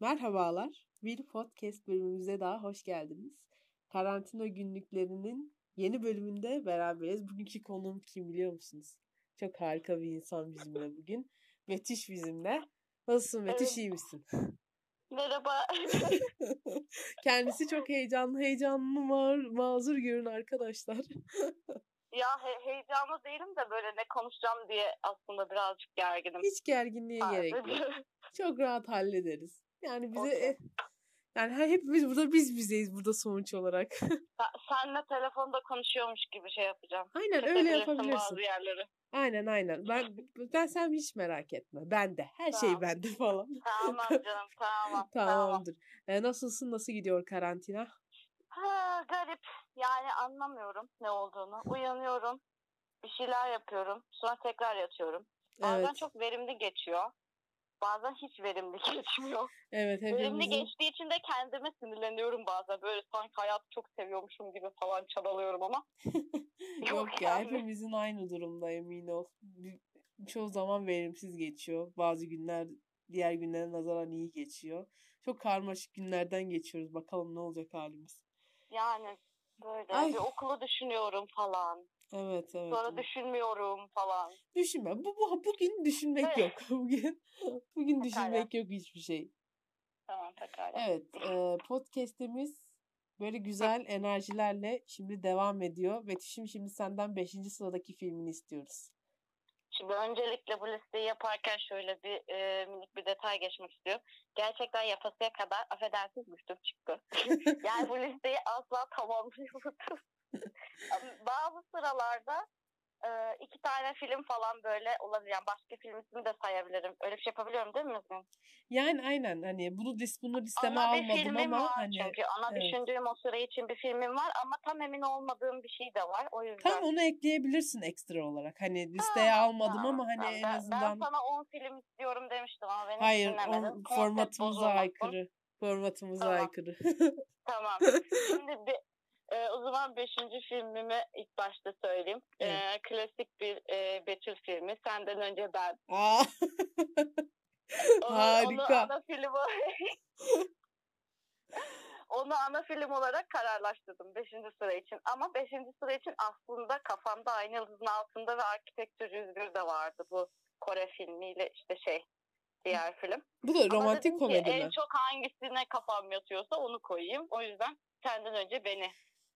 Merhabalar. Bir podcast bölümümüze daha hoş geldiniz. Karantina günlüklerinin yeni bölümünde beraberiz. Bugünkü konuğum kim biliyor musunuz? Çok harika bir insan bizimle bugün. Betüş bizimle. Nasılsın Betüş Evet. iyi misin? Merhaba. Kendisi çok heyecanlı. Heyecanlı ma- mazur görün arkadaşlar. ya he- heyecanlı değilim de böyle ne konuşacağım diye aslında birazcık gerginim. Hiç gerginliğe gerek yok. Çok rahat hallederiz. Yani bize Okey. e, yani he- hepimiz burada biz bizeyiz burada sonuç olarak. Sen- Senle telefonda konuşuyormuş gibi şey yapacağım. Aynen öyle Kesebilirsin yapabilirsin. bazı yerleri. Aynen aynen. Ben ben sen hiç merak etme. Bende. Her şey Tamam. bende falan. Tamam canım tamam. tamam. Tamamdır. E, nasılsın? Nasıl gidiyor karantina? Ha, garip. Yani anlamıyorum ne olduğunu. Uyanıyorum. Bir şeyler yapıyorum. Sonra tekrar yatıyorum. Bazen Evet. çok verimli geçiyor. Bazen hiç verimli geçmiyor. Evet Verimli geçtiği için de kendime sinirleniyorum bazen. Böyle sanki hayatı çok seviyormuşum gibi falan çabalıyorum ama. yok Yok ya yani. hepimizin aynı durumda emin ol. Çoğu zaman verimsiz geçiyor. Bazı günler diğer günlere nazaran iyi geçiyor. Çok karmaşık günlerden geçiyoruz. Bakalım ne olacak halimiz. Yani böyle Ay. bir okulu düşünüyorum falan. Evet evet. Sonra evet. düşünmüyorum falan. Düşünme. Bu, bu bugün düşünmek Evet. yok. Bugün bugün Pekala. düşünmek yok hiçbir şey. Tamam pekala. Evet, e, podcast'imiz böyle güzel enerjilerle şimdi devam ediyor. Betüş'üm şimdi senden 5. sıradaki filmini istiyoruz. Şimdi öncelikle bu listeyi yaparken şöyle bir e, minik bir detay geçmek istiyorum. Gerçekten yapasıya kadar affedersiniz güçlük çıktı. yani bu listeyi asla tamamlayamadım. Bazı sıralarda e, iki tane film falan böyle olabilir. Yani başka film ismi de sayabilirim. Öyle bir şey yapabiliyorum değil mi Müzmin? Yani aynen hani bunu lis- bunu listeme Ana bir almadım filmim ama var hani çünkü. Ana evet. düşündüğüm o süre için bir filmim var ama tam emin olmadığım bir şey de var. O yüzden. tam onu ekleyebilirsin ekstra olarak. Hani listeye Tamam, almadım tamam, ama hani tamam. en Ben- azından Ben sana 10 film istiyorum demiştim ama beni hayır dinlemedin. formatımıza aykırı. Formatımıza Tamam. aykırı. Tamam. Şimdi bir, e, o zaman beşinci filmimi ilk başta söyleyeyim. E, Evet. klasik bir e, Betül filmi. Senden önce ben. Aa. Onu, Onu Harika. ana film Onu ana film olarak kararlaştırdım 5. sıra için. Ama 5. sıra için aslında kafamda Aynı Yıldızın Altında ve Arkitektür 101 de vardı. Bu Kore filmiyle işte şey diğer film. Bu da romantik komedi en mi? çok hangisine kafam yatıyorsa onu koyayım. O yüzden senden önce beni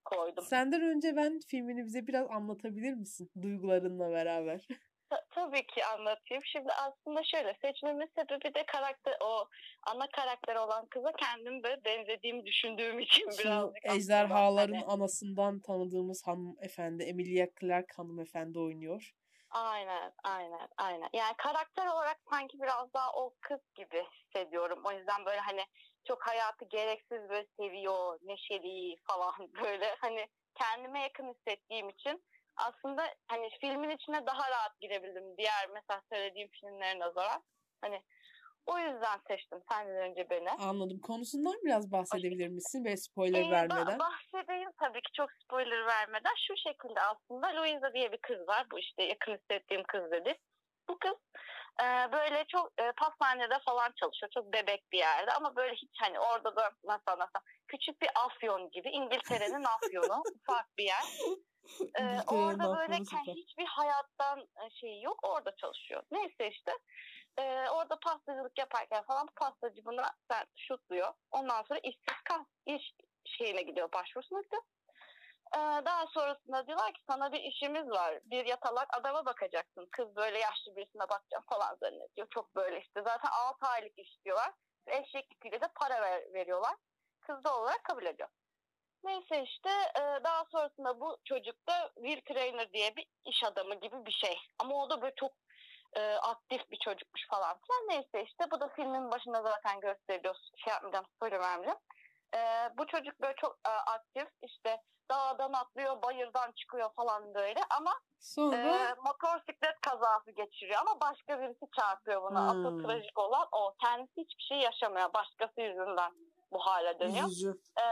koydum. Senden önce ben filmini bize biraz anlatabilir misin? Duygularınla beraber. Ta- tabii ki anlatayım. Şimdi aslında şöyle seçmemin sebebi de karakter o ana karakter olan kıza kendim böyle benzediğimi düşündüğüm için Şu birazcık ejderhaların hani- anasından tanıdığımız hanımefendi Emilia Clarke hanımefendi oynuyor. Aynen, aynen, aynen. Yani karakter olarak sanki biraz daha o kız gibi hissediyorum. O yüzden böyle hani çok hayatı gereksiz böyle seviyor, neşeli falan böyle hani kendime yakın hissettiğim için aslında hani filmin içine daha rahat girebildim. Diğer mesela söylediğim filmlere nazaran. Hani o yüzden seçtim senden önce beni. Anladım. Konusundan biraz bahsedebilir misin? Ve spoiler Ee, vermeden. bahsedeyim tabii ki çok spoiler vermeden. Şu şekilde aslında Louisa diye bir kız var. Bu işte yakın hissettiğim kız dedi. Bu kız e, böyle çok e, pastanede falan çalışıyor. Çok bebek bir yerde ama böyle hiç hani orada da nasıl anlatsam küçük bir afyon gibi İngiltere'nin afyonu ufak bir yer. E, İngiltere'nin orada böyle afyonu ke- süper. hiçbir hayattan e, şeyi yok orada çalışıyor. Neyse işte e, orada pastacılık yaparken falan bu pastacı buna sen şutluyor. Ondan sonra işsiz kal iş şeyine gidiyor başvurusuna gidiyor. E, daha sonrasında diyorlar ki sana bir işimiz var. Bir yatalak adama bakacaksın. Kız böyle yaşlı birisine bakacağım falan zannediyor. Çok böyle işte zaten 6 aylık iş diyorlar. Eşek yüküyle de para ver, veriyorlar. Kız da olarak kabul ediyor. Neyse işte e, daha sonrasında bu çocuk da Will Trainer diye bir iş adamı gibi bir şey. Ama o da böyle çok e, aktif bir çocukmuş falan filan. Neyse işte bu da filmin başında zaten gösteriliyor. Şey yapmayacağım, spoiler. E, bu çocuk böyle çok e, aktif işte dağdan atlıyor, bayırdan çıkıyor falan böyle ama Sonra e, motosiklet kazası geçiriyor ama başka birisi çarpıyor buna. Hmm. Asıl trajik olan o. Kendisi hiçbir şey yaşamıyor. Başkası yüzünden bu hale dönüyor üzücü. e,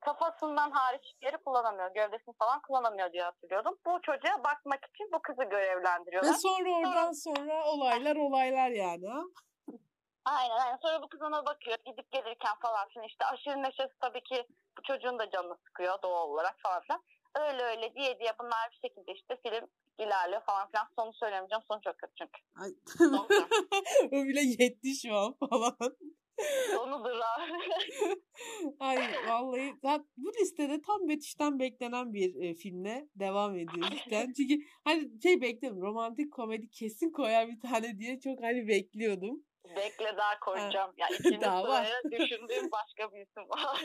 kafasından hariç yeri kullanamıyor. Gövdesini falan kullanamıyor diye hatırlıyordum. Bu çocuğa bakmak için bu kızı görevlendiriyorlar. Ve sonra oradan sonra olaylar olaylar yani? Aynen aynen. Sonra bu kız ona bakıyor gidip gelirken falan filan işte aşırı neşesi tabii ki bu çocuğun da canını sıkıyor doğal olarak falan filan. Öyle öyle diye diye bunlar bir şekilde işte film ilerliyor falan filan. Sonu söylemeyeceğim. Sonu çok kötü çünkü. Ay. O bile yetti şu an falan. sonudur abi. Ay vallahi zaten bu listede tam Betüş'ten beklenen bir e, filmle devam ediyoruz cidden. Çünkü hani şey bekliyorum romantik komedi kesin koyar bir tane diye çok hani bekliyordum. Bekle daha koyacağım. Ya ikinci Daha var. sıraya düşündüğüm başka bir isim var.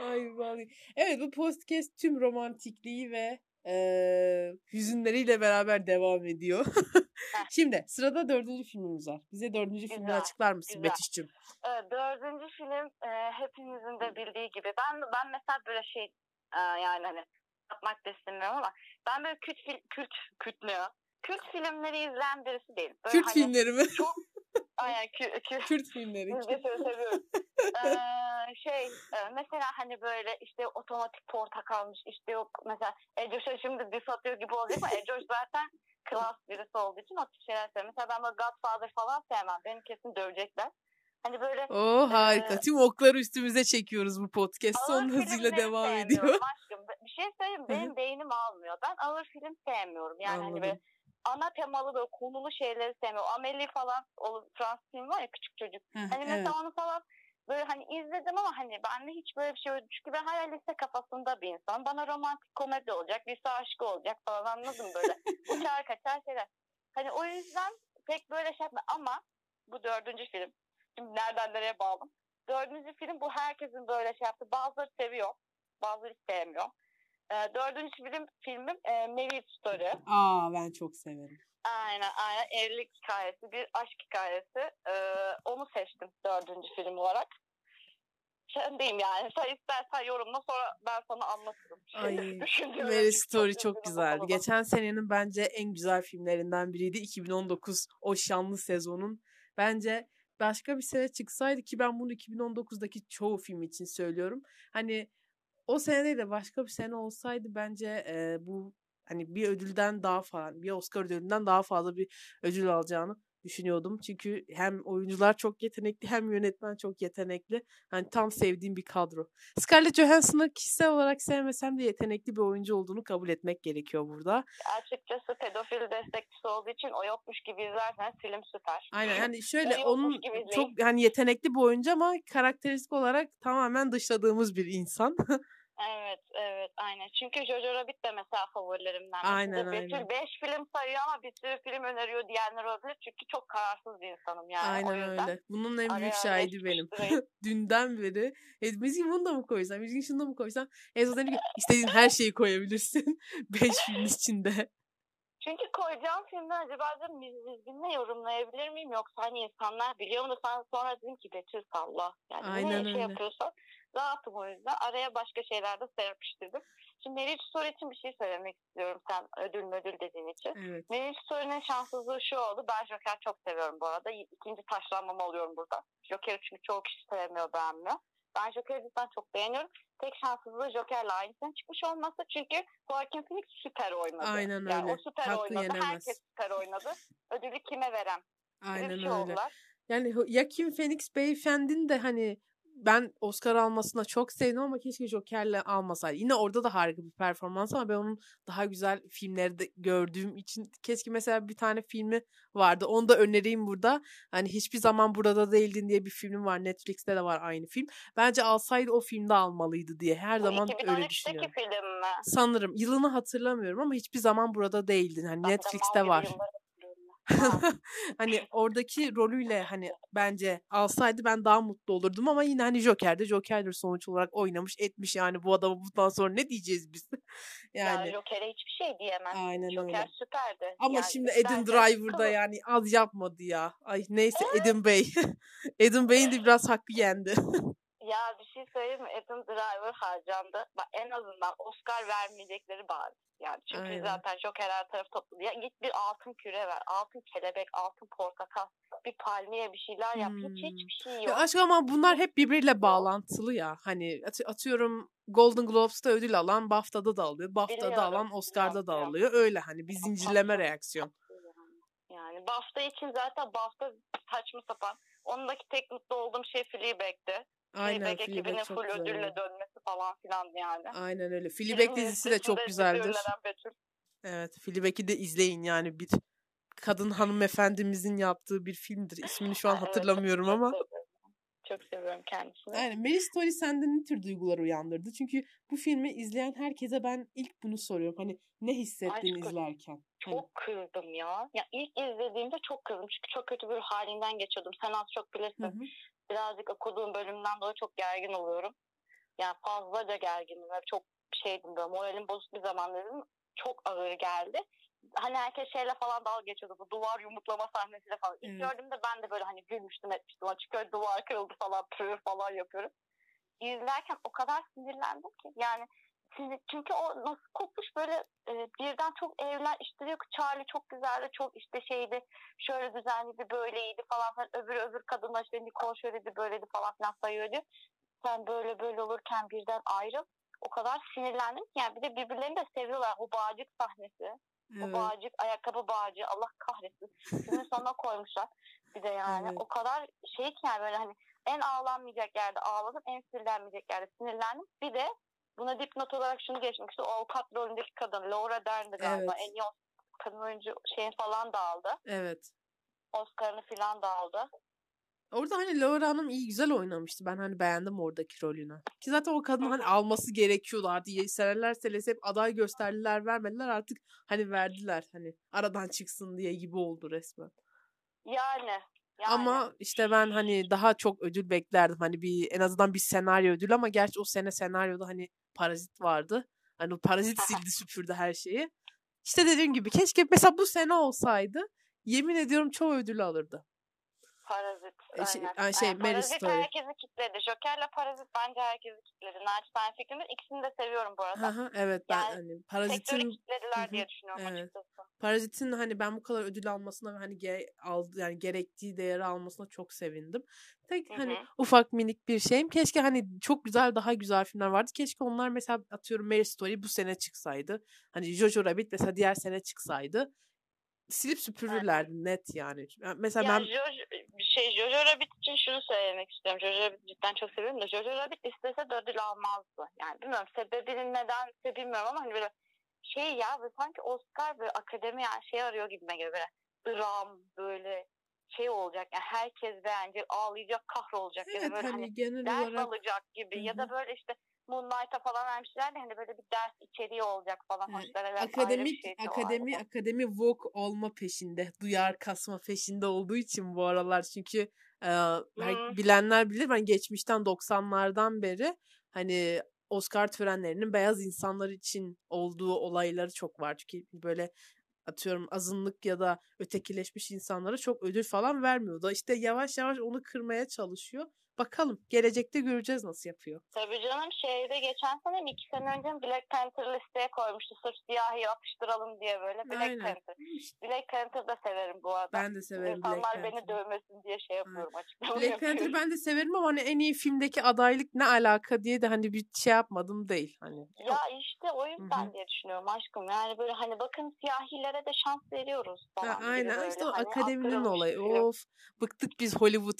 Ay vallahi. Evet bu podcast tüm romantikliği ve e, hüzünleriyle beraber devam ediyor. Şimdi sırada dördüncü filmimiz var. Bize dördüncü filmi Güzel, açıklar mısın? Evet, dördüncü film e, hepimizin de bildiği gibi. Ben ben mesela böyle şey e, yani hani yapmak da istemiyorum ama ben böyle kült fil, kült kült ne ya? Kült filmleri izleyen birisi değilim. Böyle Kürt hani filmleri mi? Çok aynen kü, kü, Kürt filmleri. Ee, şey e, mesela hani böyle işte otomatik portakalmış işte yok mesela Ecoş'a şimdi diss atıyor gibi olacak ama Ecoş zaten klas birisi olduğu için o tip şeyler seviyor. Mesela ben böyle Godfather falan sevmem. Beni kesin dövecekler. Hani böyle Oh harika. Ee, Tüm okları üstümüze çekiyoruz bu podcast. Son hızıyla devam ediyor. Aşkım bir şey söyleyeyim benim beynim almıyor. Ben ağır film sevmiyorum. Yani hani Anladım. böyle ana temalı böyle konulu şeyleri sevmiyorum. Amelie falan o Fransız film var ya küçük çocuk. Heh, Hani evet. mesela onu falan böyle hani izledim ama hani bende hiç böyle bir şey yok. Çünkü ben hala lise kafasında bir insan. Bana romantik komedi olacak, lise aşkı olacak falan anladın mı böyle? Uçar kaçar şeyler. Hani o yüzden pek böyle şey yapma. Ama bu dördüncü film. Şimdi nereden nereye bağlı? Dördüncü film bu herkesin böyle şey yaptı. Bazıları seviyor, bazıları sevmiyor. Ee, dördüncü film filmim e, Marriage Story. Aa ben çok severim. Aynen aynen evlilik hikayesi bir aşk hikayesi ee, onu seçtim dördüncü film olarak. Sen diyeyim yani sen istersen yorumla sonra ben sana anlatırım. Ay, Mary Story çok güzeldi. Geçen senenin bence en güzel filmlerinden biriydi. 2019 o şanlı sezonun. Bence başka bir sene çıksaydı ki ben bunu 2019'daki çoğu film için söylüyorum. Hani o sene değil de başka bir sene olsaydı bence e, bu hani bir ödülden daha fazla bir Oscar ödülünden daha fazla bir ödül alacağını düşünüyordum. Çünkü hem oyuncular çok yetenekli hem yönetmen çok yetenekli. Hani tam sevdiğim bir kadro. Scarlett Johansson'ı kişisel olarak sevmesem de yetenekli bir oyuncu olduğunu kabul etmek gerekiyor burada. Açıkçası pedofil destekçisi olduğu için o yokmuş gibi izlerseniz film süper. Aynen hani şöyle onun çok hani yetenekli bir oyuncu ama karakteristik olarak tamamen dışladığımız bir insan. Evet evet aynen. Çünkü Jojo Rabbit de mesela favorilerimden. Aynen, Betül aynen. 5 film sayıyor ama bir sürü film öneriyor diyenler olabilir. Çünkü çok kararsız bir insanım yani. Aynen öyle. Bunun en büyük beş şahidi benim. Dünden beri. E, müziği bunu da mı koysam? Müziği şunu da mı koysam? En son dedim ki istediğin her şeyi koyabilirsin. Beş film içinde. Çünkü koyacağım filmi acaba dedim müziğinle yorumlayabilir miyim? Yoksa hani insanlar biliyor mu sonra dedim ki Betül salla. Yani Aynen ne öyle. şey yapıyorsan rahatım o yüzden. Araya başka şeyler de serpiştirdim. Şimdi Marriage Story için bir şey söylemek istiyorum sen ödül ödül dediğin için. Evet. Marriage Story'nin şanssızlığı şu oldu. Ben Joker çok seviyorum bu arada. İkinci taşlanmamı alıyorum burada. Joker'i çünkü çoğu kişi sevmiyor, beğenmiyor. Ben Joker'i cidden çok beğeniyorum. Tek şanssızlığı Joker'le aynısının çıkmış olması. Çünkü Joaquin Phoenix süper oynadı. Aynen yani öyle. o süper Hakkı oynadı. yenemez. Herkes süper oynadı. Ödülü kime verem? Aynen şey öyle. oldular. Yani Joaquin Phoenix beyefendinin de hani ben Oscar almasına çok sevdim ama keşke Joker'le almasaydı. Yine orada da harika bir performans ama ben onun daha güzel filmleri de gördüğüm için keşke mesela bir tane filmi vardı. Onu da önereyim burada. Hani hiçbir zaman burada değildin diye bir film var. Netflix'te de var aynı film. Bence alsaydı o filmde almalıydı diye. Her Bu zaman öyle 2013'teki düşünüyorum. film mi? Sanırım yılını hatırlamıyorum ama hiçbir zaman burada değildin. Hani Ben Netflix'te var. yılları. hani oradaki rolüyle hani bence alsaydı ben daha mutlu olurdum ama yine hani Joker de Joker'dir sonuç olarak oynamış etmiş yani bu adama bundan sonra ne diyeceğiz biz? yani, yani Joker'e hiçbir şey diyemem. aynen Joker öyle. süperdi. Ama yani şimdi bence Adam Driver da kıvır- yani az yapmadı ya. Ay neyse Adam Bey. Adam Bey'in de biraz hakkı yendi. Ya bir şey söyleyeyim mi? Adam Driver harcandı. Bak en azından Oscar vermeyecekleri bariz. Yani çünkü Aynen. zaten Joker her taraf topladı. Ya git bir altın küre ver. Altın kelebek, altın portakal. Bir palmiye bir şeyler yap. Hiç Hmm. hiçbir şey Ya yok. aşk ama bunlar hep birbiriyle bağlantılı ya. Hani at- atıyorum Golden Globes'ta ödül alan BAFTA'da da alıyor. BAFTA'da Biliyorum, alan Oscar'da da alıyor. Öyle hani bir zincirleme reaksiyon. Yani BAFTA için zaten BAFTA saçma sapan. Ondaki tek mutlu olduğum şey Fleabag'ti. Aynen Fleabag ekibinin full güzel. ödülle dönmesi falan filan yani. Aynen öyle. Fleabag dizisi de çok güzeldir. Evet, Fleabag'i de izleyin yani bir kadın hanımefendimizin yaptığı bir filmdir. İsmini şu an Evet, hatırlamıyorum çok ama. seviyorum. Çok seviyorum kendisini. Aynen. Mary Story sende ne tür duygular uyandırdı? Çünkü bu filmi izleyen herkese ben ilk bunu soruyorum. Hani ne hissettin Aşk izlerken? Hani, Çok kızdım ya. Ya ilk izlediğimde çok kızdım. Çünkü çok kötü bir halinden geçiyordum. Sen az çok bilirsin. Hı hı. Birazcık okuduğum bölümden dolayı çok gergin oluyorum. Yani fazlaca gerginim. Ve çok şeydim böyle moralim bozuk bir zaman dedim. Çok ağır geldi. Hani herkes şeyle falan dalga geçiyordu. Bu duvar yumruklama sahnesiyle falan. İlk Evet. gördüğümde ben de böyle hani gülmüştüm etmiştim. Öyle duvar kırıldı falan pırır falan yapıyorum. İzlerken o kadar sinirlendim ki. Yani sizi, çünkü o nasıl kopmuş böyle e, birden çok evler işte diyor ki Charlie çok güzeldi çok işte şeydi şöyle düzenliydi böyleydi falan filan öbür öbür kadınlar işte Nicole şöyleydi böyleydi falan filan sayıyor diyor. Sen böyle böyle olurken birden ayrıl. O kadar sinirlendim ki yani bir de birbirlerini de seviyorlar. O bağcık sahnesi. O Evet. bağcık, ayakkabı bağcığı Allah kahretsin. Filmin sonuna koymuşlar. Bir de yani Evet. o kadar şey ki yani böyle hani en ağlanmayacak yerde ağladım, en sinirlenmeyecek yerde sinirlendim. Bir de buna dipnot olarak şunu geçmek istiyorum. O avukat rolündeki kadın Laura Dern'di galiba. Evet. En iyi kadın oyuncu şeyin falan da aldı. Evet. Oscar'ını falan da aldı. Orada hani Laura Hanım iyi güzel oynamıştı. Ben hani beğendim oradaki rolünü. Ki zaten o kadın hani alması gerekiyordu artık. Seneler selesi hep aday gösterdiler vermediler artık hani verdiler hani aradan çıksın diye gibi oldu resmen. Yani. yani. Ama işte ben hani daha çok ödül beklerdim. Hani bir en azından bir senaryo ödülü ama gerçi o sene senaryoda hani Parazit vardı. Hani o Parazit sildi süpürdü her şeyi. İşte dediğim gibi keşke mesela bu sene olsaydı yemin ediyorum çoğu ödülü alırdı. Parazit. E, şey- aynen. ay, şey. Mary Parazit Story. herkesi kitledi. Joker'le Parazit bence herkesi kitledi. Naçizane fikrimdir. İkisini de seviyorum bu arada. Aha, evet ben Yani hani Sektörü Parazit'in kitlediler Hı hı, diye düşünüyorum evet. açıkçası. Parazit'in hani ben bu kadar ödül almasına ve hani ge- aldı yani gerektiği değeri almasına çok sevindim. Tek Hı hani ufak minik bir şeyim. Keşke hani çok güzel daha güzel filmler vardı. Keşke onlar mesela atıyorum Mary Story bu sene çıksaydı. Hani Jojo Rabbit mesela diğer sene çıksaydı. Silip süpürürlerdi net yani. Yani Mesela Ya ben Jojo, şey, Jojo Rabbit için şunu söylemek istiyorum. Jojo Rabbit cidden çok seviyorum da Jojo Rabbit istese de ödül almazdı. Yani bilmiyorum sebebinin nedense bilmiyorum ama hani böyle şey ya böyle sanki Oscar böyle akademi yani şey arıyor gibime göre böyle dram böyle şey olacak yani herkes beğenecek ağlayacak kahrolacak ya da evet böyle hani hani genel ders olarak alacak gibi Hı ya da böyle işte Moonlight'a falan vermişler de hani böyle bir ders içeriği olacak falan Evet, bir akademik şeydi o akademi arada. akademi Vogue olma peşinde, duyar kasma peşinde olduğu için bu aralar çünkü e, Hı. bilenler bilir ben geçmişten 90'lardan beri hani Oscar törenlerinin beyaz insanlar için olduğu olayları çok var. Çünkü böyle atıyorum azınlık ya da ötekileşmiş insanlara çok ödül falan vermiyor da işte yavaş yavaş onu kırmaya çalışıyor. Bakalım gelecekte göreceğiz nasıl yapıyor. Tabii canım şeyde geçen sene mi iki sene önce Black Panther listeye koymuştu. Sırf siyahi yapıştıralım diye böyle. Black Aynen. Panther. Black Panther da severim bu arada. Ben de severim Black İnsanlar beni dövmesin diye şey yapıyorum açıklama Black yapıyorum. Panther ben de severim ama hani en iyi filmdeki adaylık ne alaka diye de hani bir şey yapmadım değil. Hani Ya işte o yüzden diye düşünüyorum aşkım. Yani böyle hani bakın siyahilere de şans veriyoruz Ha, falan gibi aynen böyle. işte o Hani akademinin olayı. Of bıktık biz Hollywood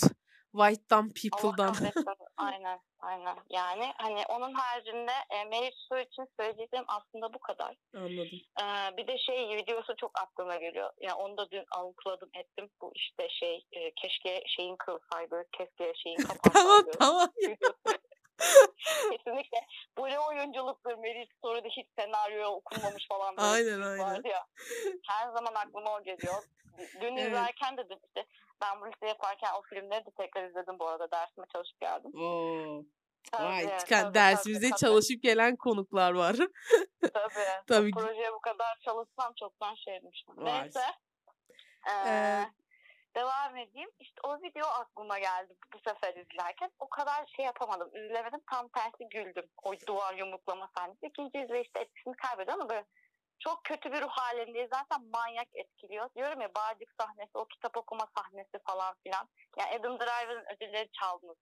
White'dan Allah people'dan. aynen aynen. Yani hani onun haricinde e, Merit Su için söyleyeceklerim aslında bu kadar. Anladım. Ee, bir de şey videosu çok aklıma geliyor. Yani onu da dün algıladım ettim. Bu işte şey e, keşke şeyin kırılsaydı, keşke şeyin tamam kapansaydı. tamam. videosu. Kesinlikle. Bu ne oyunculuktur Merit Story'de hiç senaryo okunmamış falan Aynen, şey aynen. ya. Her zaman aklıma o geliyor. Dün Evet. izlerken de işte ben bu listeyi yaparken o filmleri de tekrar izledim bu arada dersime çalışıp geldim. Oo. Tabii, Vay, tabii, çıkan tabii, çalışıp gelen konuklar var. Tabii. Tabii projeye bu kadar çalışsam çoktan şeymiş. Vay. Neyse. Ee, Ee, devam edeyim. İşte o video aklıma geldi bu sefer izlerken. O kadar şey yapamadım. Üzülemedim. Tam tersi güldüm. O duvar yumruklama sahnesi. İkinci izleyişte etkisini kaybediyor ama böyle çok kötü bir ruh halindeyiz. Zaten manyak etkiliyor. Diyorum ya bağcık sahnesi, o kitap okuma sahnesi falan filan. Yani Adam Driver'ın ödülleri çaldınız.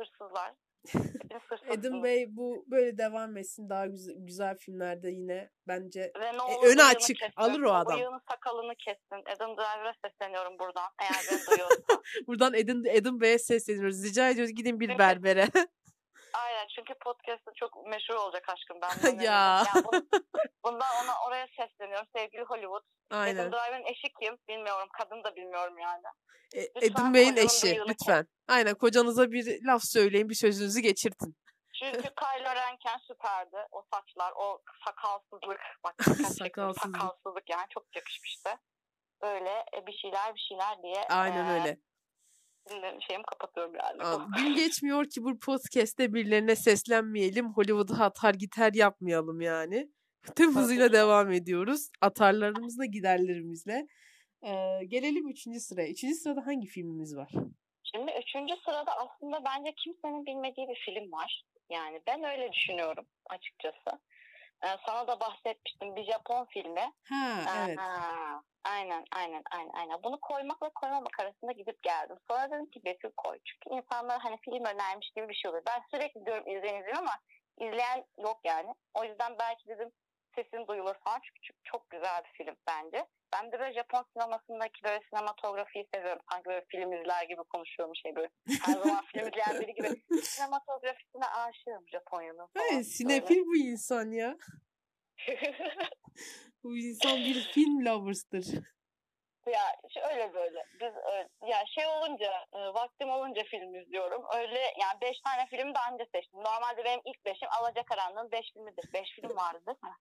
Hırsızlar. Adam Bey bu böyle devam etsin. Daha güzel, güzel filmlerde yine bence Ve ne e, olur önü bıyığını açık. kessin. Alır o adam. Bıyığını sakalını kessin. Adam Driver'a sesleniyorum buradan. Eğer beni duyuyorsa. Buradan Adam, Adam Bey'e sesleniyoruz. Rica ediyoruz gidin bir berbere. Aynen çünkü podcast'ı çok meşhur olacak aşkım ben. Ya. Yani bunu- bundan ona oraya sesleniyorum. Sevgili Hollywood. Aynen. Adam Driver'ın eşi kim? Bilmiyorum. Kadın da bilmiyorum yani. E, Adam Bey'in eşi lütfen. Aynen kocanıza bir laf söyleyin bir sözünüzü geçirtin. Çünkü Kylo Ren'ken süperdi. O saçlar, o sakalsızlık. Bak Sakalsızlık. sakalsızlık yani çok yakışmıştı. Böyle e, bir şeyler bir şeyler diye. Aynen e, öyle. Şimdi şeyimi kapatıyorum yani. Gün geçmiyor ki bu podcast'te birilerine seslenmeyelim. Hollywood'a atar gider yapmayalım yani. Tüm hızıyla devam ediyoruz. Atarlarımızla giderlerimizle. Ee, gelelim üçüncü sıraya. Üçüncü sırada hangi filmimiz var? Şimdi üçüncü sırada aslında bence kimsenin bilmediği bir film var. Yani ben öyle düşünüyorum açıkçası. Ee, sana da bahsetmiştim bir Japon filmi. Ha evet. Aa, aynen aynen aynen aynen. Bunu koymakla koymamak arasında gidip geldim. Sonra dedim ki Betül koy. Çünkü insanlar hani film önermiş gibi bir şey oluyor. Ben sürekli diyorum izleyin izleyin ama izleyen yok yani. O yüzden belki dedim sesin duyulur falan. Çünkü çok, çok güzel bir film bence. Ben de böyle Japon sinemasındaki böyle sinematografiyi seviyorum. Sanki böyle film izler gibi konuşuyorum şey böyle. Her zaman film izleyen biri gibi. Sinematografisine aşığım Japonya'nın. Evet, sinefil bu insan ya. Bu insan bir film lovers'tır. Ya şöyle böyle biz öyle, ya şey olunca e, vaktim olunca film izliyorum. Öyle yani beş tane film daha önce seçtim. Normalde benim ilk beşim Alacakaranlığın beş filmidir. Beş film vardı değil mi?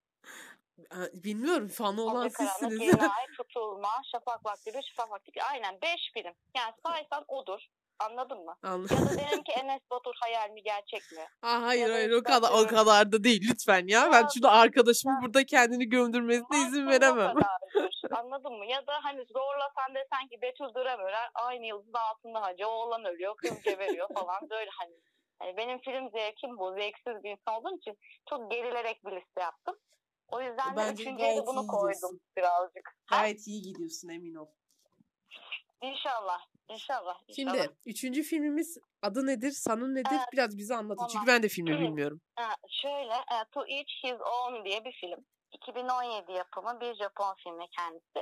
Bilmiyorum fanı olan sizsiniz. Ay, Tutulma, Şafak Vakti bir, Şafak Vakti bir. Aynen beş film. Yani saysan odur. Anladın mı? Anladım. Ya da derim ki Enes Batur hayal mi gerçek mi? Aa, hayır da hayır o kadar o kadar da değil lütfen ya. Ben Ya, şurada arkadaşımın ya. burada kendini gömdürmesine izin veremem. Anladın mı? Ya da hani zorlasan desen ki Betül Duran öler. Aynı yıldızın altında hacı oğlan ölüyor. Kız geberiyor falan. Böyle hani. hani benim film zevkim bu. Zevksiz bir insan olduğum için çok gerilerek bir liste yaptım. O yüzden de üçüncüye de bunu koydum gidiyorsun. birazcık. Ha? Gayet iyi gidiyorsun emin ol. İnşallah. İnşallah. inşallah. Şimdi üçüncü filmimiz adı nedir? Sanın nedir? Evet, Biraz bize anlatın. tamam. Çünkü ben de filmi bilmiyorum. Ha, şöyle e, To Each His Own diye bir film. 2017 yapımı bir Japon filmi kendisi.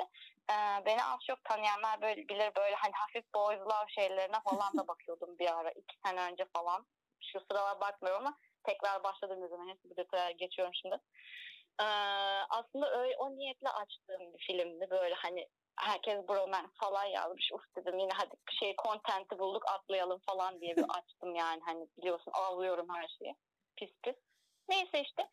E, beni az çok tanıyanlar böyle bilir böyle hani hafif boys love şeylerine falan da bakıyordum bir ara. iki sene önce falan. Şu sıralar bakmıyorum ama tekrar başladığım zaman hepsi bir detaya geçiyorum şimdi. E, aslında öyle o niyetle açtığım bir filmdi. Böyle hani herkes bromance falan yazmış. Uf dedim yine hadi şey content'i bulduk atlayalım falan diye bir açtım yani. Hani biliyorsun avlıyorum her şeyi. Pis pis. Neyse işte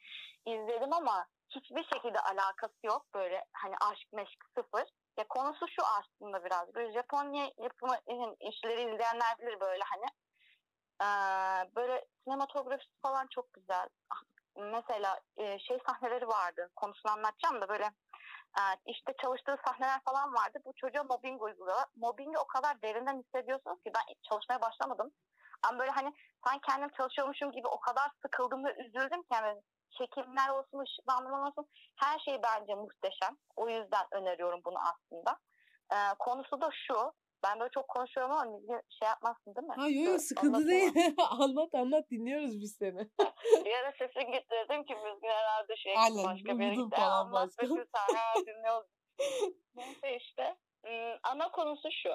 izledim ama hiçbir şekilde alakası yok. Böyle hani aşk meşk sıfır. Ya konusu şu aslında biraz. Böyle Japonya yapımı işleri izleyenler bilir böyle hani. Ee, böyle sinematografisi falan çok güzel. Mesela e, şey sahneleri vardı. Konusunu anlatacağım da böyle e, işte çalıştığı sahneler falan vardı. Bu çocuğa mobbing uyguluyorlar. Mobbingi o kadar derinden hissediyorsunuz ki ben çalışmaya başlamadım. Ama böyle hani sanki kendim çalışıyormuşum gibi o kadar sıkıldım ve üzüldüm ki yani çekimler olsun, ışıklandırma olsun her şey bence muhteşem. O yüzden öneriyorum bunu aslında. Ee, konusu da şu. Ben böyle çok konuşuyorum ama müziği şey yapmazsın değil mi? Ha yok yok sıkıntı anlatamam. değil. anlat anlat dinliyoruz biz seni. Bir ara sesin gitti dedim ki müziğin herhalde şey Aynen, başka bir yere gitti. Anlat başka. Ha dinliyoruz. Neyse işte. Hmm, ana konusu şu.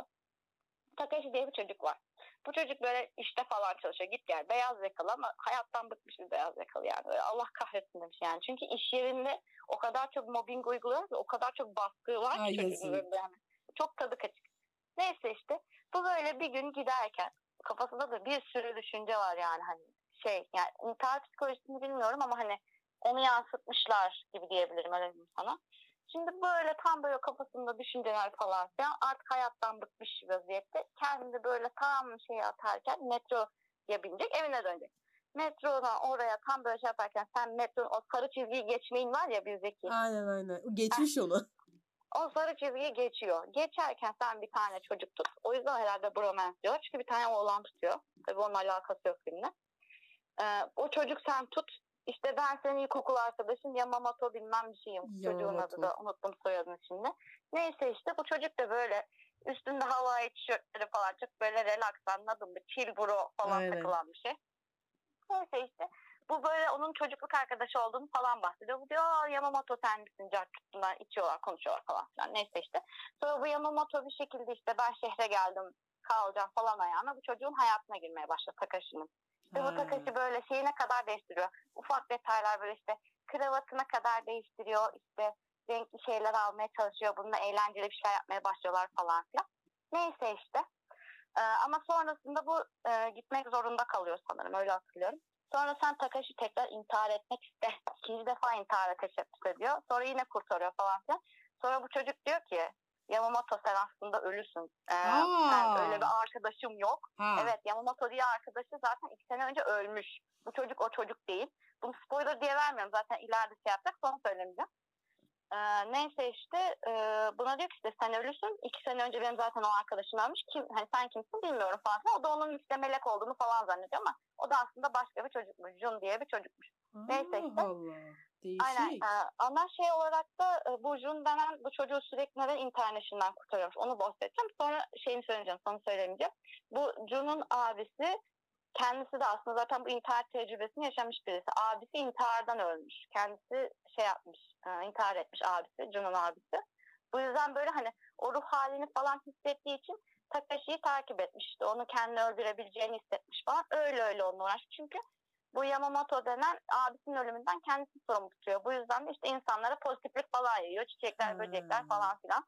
Takashi diye bir çocuk var. Bu çocuk böyle işte falan çalışıyor. Git gel. Beyaz yakalı ama hayattan bıkmış bir beyaz yakalı yani. Böyle Allah kahretsin demiş yani. Çünkü iş yerinde o kadar çok mobbing uyguluyor ve o kadar çok baskı var Ay, ki çocuğun üzerinde yani. Çok tadı kaçık. Neyse işte bu böyle bir gün giderken kafasında da bir sürü düşünce var yani hani şey yani intihar psikolojisini bilmiyorum ama hani onu yansıtmışlar gibi diyebilirim öyle diyeyim sana. Şimdi böyle tam böyle kafasında düşünceler falan filan artık hayattan bıkmış bir vaziyette kendini böyle tam şey atarken metroya binecek evine dönecek. Metrodan oraya tam böyle şey yaparken sen metronun o sarı çizgiyi geçmeyin var ya bizdeki. Aynen aynen. Geçmiş onu. O sarı çizgiyi geçiyor. Geçerken sen bir tane çocuk tut. O yüzden herhalde bromance diyor. Çünkü bir tane oğlan tutuyor. Tabii onun alakası yok filmle. Ee, o çocuk sen tut. İşte ben senin ilkokul arkadaşın Yamamoto bilmem bir şeyim. Çocuğun Yamamoto. adı da unuttum soyadını şimdi. Neyse işte bu çocuk da böyle üstünde havai tişörtleri falan çok böyle relax anladın mı? Chill bro falan Aynen. takılan bir şey. Neyse işte bu böyle onun çocukluk arkadaşı olduğunu falan bahsediyor. Bu diyor "Aa, Yamamoto sen misin? Bunlar içiyorlar konuşuyorlar falan filan. Neyse işte. Sonra bu Yamamoto bir şekilde işte ben şehre geldim kalacağım falan ayağına bu çocuğun hayatına girmeye başlıyor Takashi'nin. Ve bu Ha. Takashi böyle şeyine kadar değiştiriyor. Ufak detaylar böyle işte kravatına kadar değiştiriyor. İşte renkli şeyler almaya çalışıyor. Bununla eğlenceli bir şeyler yapmaya başlıyorlar falan filan. Neyse işte. Ee, ama sonrasında bu e, gitmek zorunda kalıyor sanırım öyle hatırlıyorum. Sonra sen Takashi tekrar intihar etmek iste. İkinci defa intihara teşebbüs ediyor. Sonra yine kurtarıyor falan filan. Sonra bu çocuk diyor ki Yamamoto sen aslında ölüsün. Ee, sen öyle bir arkadaşım yok. Ha. Evet Yamamoto diye arkadaşı zaten iki sene önce ölmüş. Bu çocuk o çocuk değil. Bunu spoiler diye vermiyorum. Zaten ileride şey yapacak sonra söylemeyeceğim. Ee, neyse işte e, buna diyor ki işte sen ölüsün. İki sene önce benim zaten o arkadaşım ölmüş. Kim, hani sen kimsin bilmiyorum falan. O da onun işte melek olduğunu falan zannediyor ama o da aslında başka bir çocukmuş. Jun diye bir çocukmuş. neyse işte. Allah. Değişik. Aynen. Ee, ama şey olarak da e, bu Jun denen bu çocuğu sürekli neden interneşinden kurtarıyormuş. Onu bahsedeceğim. Sonra şeyini söyleyeceğim. Sana söylemeyeceğim. Bu Jun'un abisi kendisi de aslında zaten bu intihar tecrübesini yaşamış birisi. Abisi intihardan ölmüş. Kendisi şey yapmış, e, intihar etmiş abisi, Jun'un abisi. Bu yüzden böyle hani o ruh halini falan hissettiği için Takashi'yi takip etmiş. İşte onu kendini öldürebileceğini hissetmiş falan. Öyle öyle onunla uğraşmış. Çünkü bu Yamamoto denen abisinin ölümünden kendisi sorumlu tutuyor. Bu yüzden de işte insanlara pozitiflik falan yayıyor. Çiçekler, Hmm. böcekler falan filan.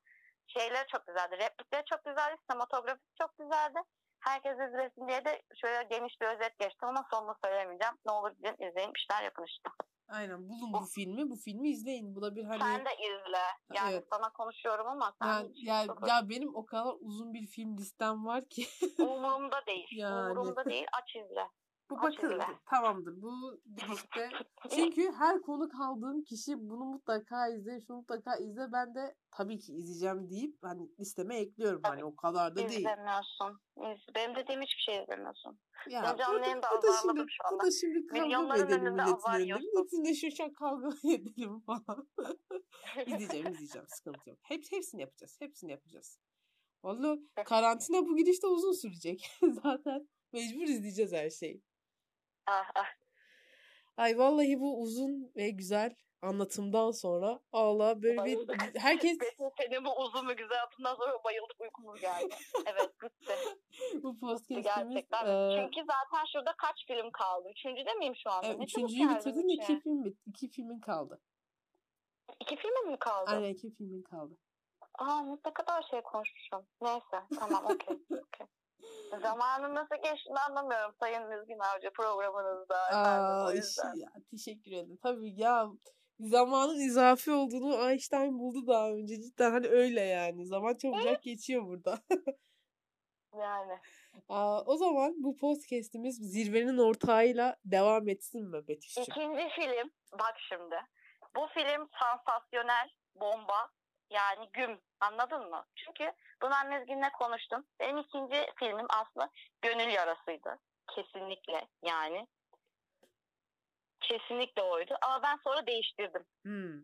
Şeyleri çok güzeldi. Replikleri çok güzeldi. Sinematografisi çok güzeldi. Herkes izlesin diye de şöyle geniş bir özet geçtim ama sonunu söylemeyeceğim. Ne olur gidin izleyin bir şeyler yapın işte. Aynen bulun bu filmi. Bu filmi izleyin. Bu da bir hani Sen de izle. Yani Evet. sana konuşuyorum ama sen yani, hiç ya, yok. ya benim o kadar uzun bir film listem var ki. umurumda değil. Yani. Umurumda değil. Aç izle. Bu izle. tamamdır. Bu gidişte çünkü her konuk aldığım kişi bunu mutlaka izle, şunu mutlaka izle. Ben de tabii ki izleyeceğim deyip hani listeme ekliyorum. Tabii. Hani o kadar da değil. İzlemiyorsun. İz- Benim dediğim hiçbir şey izlemiyorsun. Ya Ben canlı yayında azarladım şu bu da şimdi kavga edelim milletin. Milletin de şu an kavga edelim falan. izleyeceğim izleyeceğim sıkıntı yok. Hep, hepsini yapacağız. Hepsini yapacağız. Vallahi karantina bu gidişte uzun sürecek. Zaten mecbur izleyeceğiz her şeyi. Ah, ah. Ay vallahi bu uzun ve güzel anlatımdan sonra Allah böyle bir Bayıldık. herkes Besin senin bu uzun ve güzel hatından sonra bayıldık uykumuz geldi. Evet bitti. bu podcast'imiz Gerçekten. eee, Çünkü zaten şurada kaç film kaldı? Üçüncüde miyim şu anda? evet, üçüncüyü bitirdin iki film bit iki filmin kaldı. İki film mi kaldı? Aynen iki filmin kaldı. Aa ne kadar şey konuşmuşum. Neyse tamam okey. okey. Zamanın nasıl geçtiğini anlamıyorum Sayın Müzgün Avcı programınızda. efendim, Aa, yüzden. ya, teşekkür ederim. Tabii ya zamanın izafi olduğunu Einstein buldu daha önce. Cidden hani öyle yani. Zaman çabucak geçiyor burada. Yani. Aa, o zaman bu podcast'imiz zirvenin ortağıyla devam etsin mi Betüş'cüğüm? İkinci film bak şimdi. Bu film sansasyonel bomba yani güm anladın mı? Çünkü bunu Annezgin'le konuştum. Benim ikinci filmim aslında gönül yarasıydı. Kesinlikle yani. Kesinlikle oydu. Ama ben sonra değiştirdim. Hmm.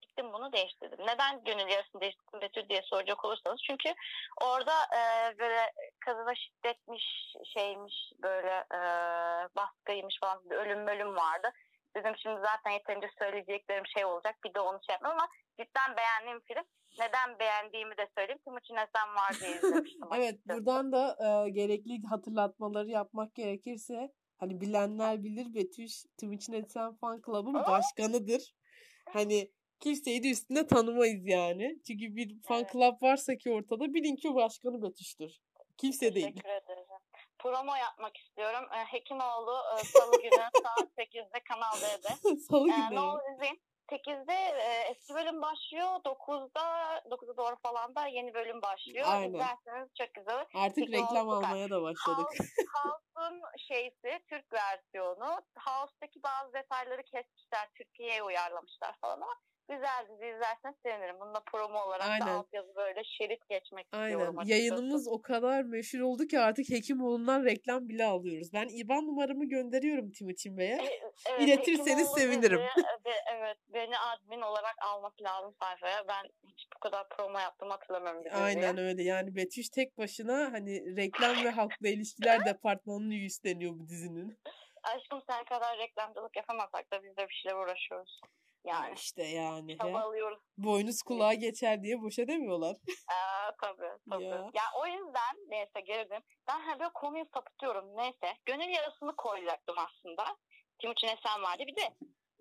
Gittim bunu değiştirdim. Neden gönül yarasını değiştirdim Betül diye soracak olursanız. Çünkü orada e, böyle kadına şiddetmiş şeymiş böyle e, baskıymış falan bir ölüm bölüm vardı. Dedim şimdi zaten yeterince söyleyeceklerim şey olacak. Bir de onu şey yapmam ama cidden beğendiğim film. Neden beğendiğimi de söyleyeyim. Timuçin Esen var diye izlemiştim. Evet buradan da e, gerekli hatırlatmaları yapmak gerekirse hani bilenler bilir Betüş Timuçin Etsen Fan Club'ın başkanıdır. Hani kimseyi de üstüne tanımayız yani. Çünkü bir fan Evet. club varsa ki ortada bilin ki başkanı Betüş'tür. Kimse değil. Teşekkür ederim. Promo yapmak istiyorum. E, Hekimoğlu e, Salı günü saat 8'de Kanal D'de. Salı Ee, günü. ne olur izleyin. 8'de e, eski bölüm başlıyor. 9'da 9'a doğru falan da yeni bölüm başlıyor. Aynen. İzlerseniz çok güzel. Artık Peki, reklam almaya da başladık. House'un şeysi Türk versiyonu. House'daki bazı detayları kesmişler. Türkiye'ye uyarlamışlar falan ama güzel dizi izlerseniz sevinirim. Bunu da promo olarak Aynen. da altyazı böyle şerit geçmek Aynen. istiyorum açıkçası. Yayınımız o kadar meşhur oldu ki artık Hekimoğlu'ndan reklam bile alıyoruz. Ben IBAN numaramı gönderiyorum Timuçin Bey'e. E, Evet, İletirseniz sevinirim. dizi, evet beni admin olarak almak lazım sayfaya. Ben hiç bu kadar promo yaptım hatırlamıyorum. Aynen öyle. Yani Betüş tek başına hani reklam ve halkla ilişkiler departmanını üstleniyor bu dizinin. aşkım sen kadar reklamcılık yapamasak da biz de bir şeyler uğraşıyoruz. Yani. işte yani. Çabalıyoruz. Boynuz kulağa geçer diye boşa demiyorlar. Aa, tabii tabii. Ya. Ya. o yüzden neyse girdim. Ben hani böyle konuyu sapıtıyorum neyse. Gönül yarasını koyacaktım aslında. Timuçin Esen vardı. Bir de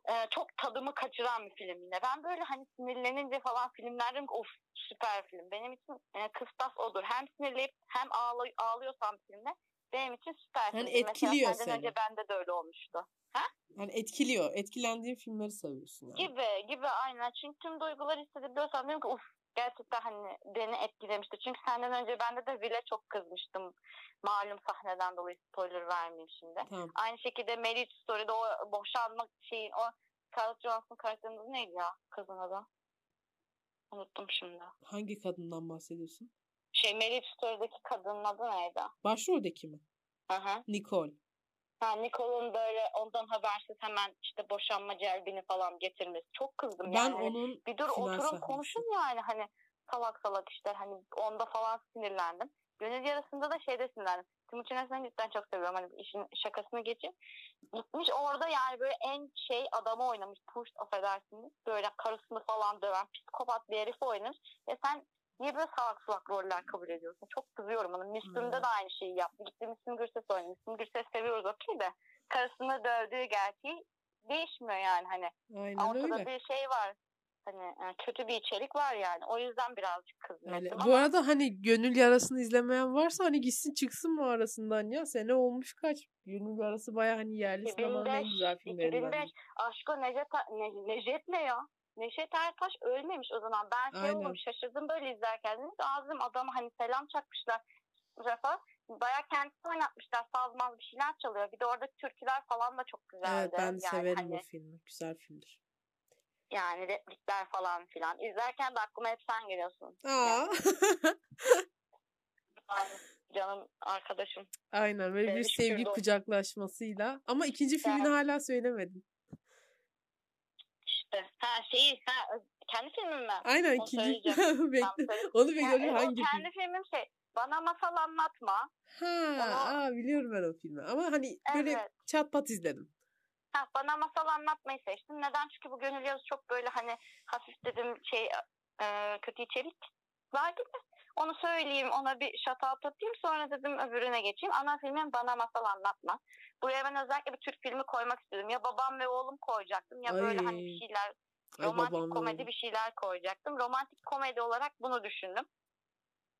e, çok tadımı kaçıran bir film yine. Ben böyle hani sinirlenince falan filmlerdim of süper film. Benim için e, kıstas odur. Hem sinirleyip hem ağlay ağlıyorsam filmde benim için süper Yani film. etkiliyor Mesela senden seni. önce bende de öyle olmuştu. Yani etkiliyor. Etkilendiğin filmleri seviyorsun yani. Gibi gibi aynen. Çünkü tüm duyguları hissedebiliyorsam diyorum ki uf gerçekten hani beni etkilemişti. Çünkü senden önce bende de Vile çok kızmıştım. Malum sahneden dolayı spoiler vermeyeyim şimdi. Tamam. Aynı şekilde Marriage Story'de o boşanmak şeyin o Scarlett Johansson karakterinin adı neydi ya kızın adı? Unuttum şimdi. Hangi kadından bahsediyorsun? Şey Marriage Story'deki kadının adı neydi? Başroldeki mi? Hı hı. Nicole. Ha, Nicole'un böyle ondan habersiz hemen işte boşanma celbini falan getirmesi. Çok kızdım Ben yani. Hani onun bir dur oturun konuşun yani hani salak salak işte hani onda falan sinirlendim. Gönül yarısında da şeyde sinirlendim. Timuçin Esen'i cidden çok seviyorum. Hani işin şakasını geçip. Gitmiş orada yani böyle en şey adamı oynamış. Push affedersiniz. Böyle karısını falan döven psikopat bir herif oynamış. Ve sen niye böyle salak salak roller kabul ediyorsun? Çok kızıyorum onu. Müslüm'de Hmm. de aynı şeyi yaptı. Gitti Müslüm Gürses oynadı. Müslüm Gürses seviyoruz okey de. Karısını dövdüğü gerçeği değişmiyor yani hani. Aynen Ortada öyle. bir şey var. Hani e, kötü bir içerik var yani. O yüzden birazcık. Öyle. ettim Bu ama arada hani gönül yarasını izlemeyen varsa hani gitsin çıksın mı arasından ya. Sene olmuş kaç. Gönül yarası baya hani yerli sinemanın en 2005, güzel filmlerinden. 2005 biri. Aşko Necdet, ne, Necdet ne ya? Neşet Ertaş ölmemiş o zaman. Ben şey Aynen. oldum şaşırdım böyle izlerken. Dedim ki ağzım adamı hani selam çakmışlar. Defa bayağı kendisi oynatmışlar. Sazmaz bir şeyler çalıyor. Bir de orada türküler falan da çok güzeldi. Evet ben yani severim hani, o filmi. Güzel filmdir. Yani replikler falan filan. İzlerken de aklıma hep sen geliyorsun. Aa. Canım arkadaşım. Aynen böyle bir Sevmiş sevgi kucaklaşmasıyla. Ama ikinci filmini Yani. hala söylemedin. İşte. Ha şeyi ha, kendi filmim mi? Aynen Onu ikinci. Bekle. Onu bekliyorum o hangi film? kendi filmim şey. Bana masal anlatma. Ha, Onu- aa, biliyorum ben o filmi. Ama hani böyle Evet. çat pat izledim. Ha, bana masal anlatmayı seçtim. Neden? Çünkü bu gönül yazısı çok böyle hani hafif dedim şey e, kötü içerik var gibi. Onu söyleyeyim, ona bir out atayım. Sonra dedim öbürüne geçeyim. Ana filmin Bana Masal Anlatma. Buraya ben özellikle bir Türk filmi koymak istedim. Ya babam ve oğlum koyacaktım ya böyle hani Ay. bir şeyler Ay romantik babam komedi böyle. bir şeyler koyacaktım. Romantik komedi olarak bunu düşündüm.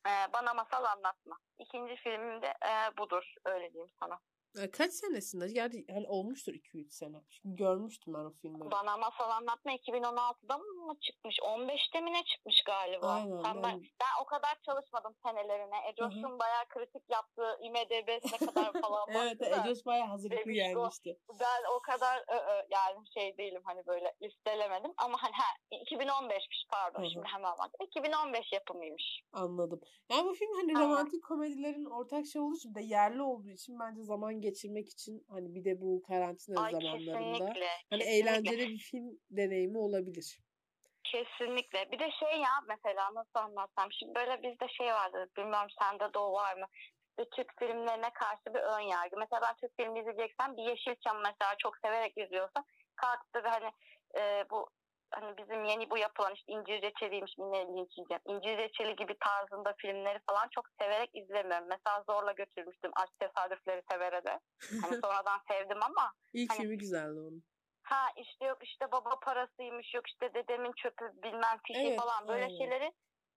Ee, bana masal anlatma. İkinci filmim de e, budur. Öyle diyeyim sana. Kaç senesinde? Yani hani olmuştur 2-3 sene. Çünkü görmüştüm ben o filmleri. Bana masal anlatma 2016'da mı çıkmış? 15'te mi ne çıkmış galiba? Aynen, Sen ben, ben- ben o kadar çalışmadım senelerine. Ecoş'un bayağı kritik yaptığı IMDB'sine kadar falan Evet Ecos bayağı hazırlıklı gelmişti. Ben o kadar ö, ö, yani şey değilim hani böyle listelemedim. Ama hani ha, 2015'miş pardon Hı hı. şimdi hemen bak. 2015 yapımıymış. Anladım. Yani bu film hani romantik komedilerin ortak şey olduğu için de yerli olduğu için bence zaman geçirmek için hani bir de bu karantina Ay zamanlarında kesinlikle. hani kesinlikle. eğlenceli bir film deneyimi olabilir. Kesinlikle. Bir de şey ya mesela nasıl anlatsam. Şimdi böyle bizde şey vardı. Bilmiyorum sende de o var mı? İşte Türk filmlerine karşı bir ön yargı. Mesela ben Türk filmi izleyeceksem bir Yeşilçam mesela çok severek izliyorsam da bir hani e, bu hani bizim yeni bu yapılan işte İncir Reçeli'ymiş yine linç yiyeceğim. İncir Reçeli gibi tarzında filmleri falan çok severek izlemiyorum. Mesela zorla götürmüştüm Aşk Tesadüfleri Sever'e de. Hani sonradan sevdim ama İlk Hani- filmi güzeldi onun. ha işte yok işte baba parasıymış yok işte dedemin çöpü bilmem fişi Evet, falan böyle aynen. şeyleri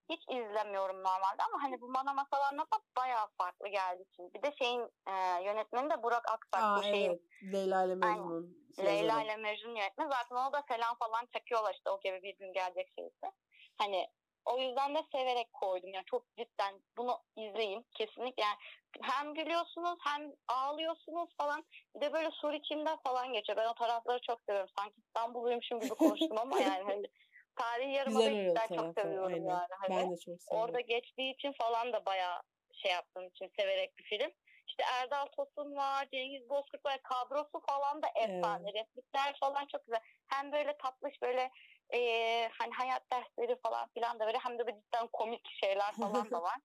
hiç izlemiyorum normalde ama hani bu bana masal anlatmak bayağı farklı geldi için. Bir de şeyin e, yönetmeni de Burak Aksak Aa bu şeyin evet. Leyla ile Mecnun. Leyla ile Mecnun yönetmeni zaten onu da selam falan çakıyorlar işte o gibi bir gün gelecek şeyse. Hani o yüzden de severek koydum yani çok cidden bunu izleyin kesinlikle yani hem gülüyorsunuz hem ağlıyorsunuz falan bir de böyle soru içinde falan geçiyor. Ben o tarafları çok seviyorum. Sanki İstanbul'uymuşum gibi konuştum ama yani hani tarihi yarımada Güzel öyle o cidden çok tarafı. seviyorum Aynen. yani. Hani Ben de çok seviyorum. orada geçtiği için falan da bayağı şey yaptığım için severek bir film. İşte Erdal Tosun var, Cengiz Bozkurt var, kadrosu falan da efsane. Replikler falan çok güzel. Hem böyle tatlış böyle eee hani hayat dersleri falan filan da böyle hem de böyle cidden komik şeyler falan da var.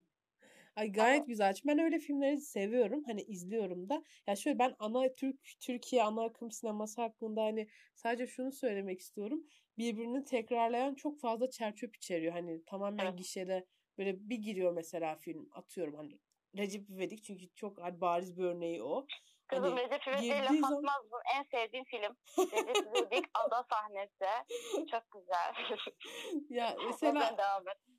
Ay gayet güzel. Çünkü ben öyle filmleri seviyorum. Hani izliyorum da. Ya şöyle ben ana Türk Türkiye ana akım sineması hakkında hani sadece şunu söylemek istiyorum. Birbirini tekrarlayan çok fazla çerçöp içeriyor. Hani tamamen Evet. gişede böyle bir giriyor mesela film atıyorum hani Recep İvedik çünkü çok hani bariz bir örneği o. Kızım Hani Recep İvedik'e laf zaman- atmazdım. En sevdiğim film. Recep İvedik ada sahnesi. Çok güzel. ya Mesela...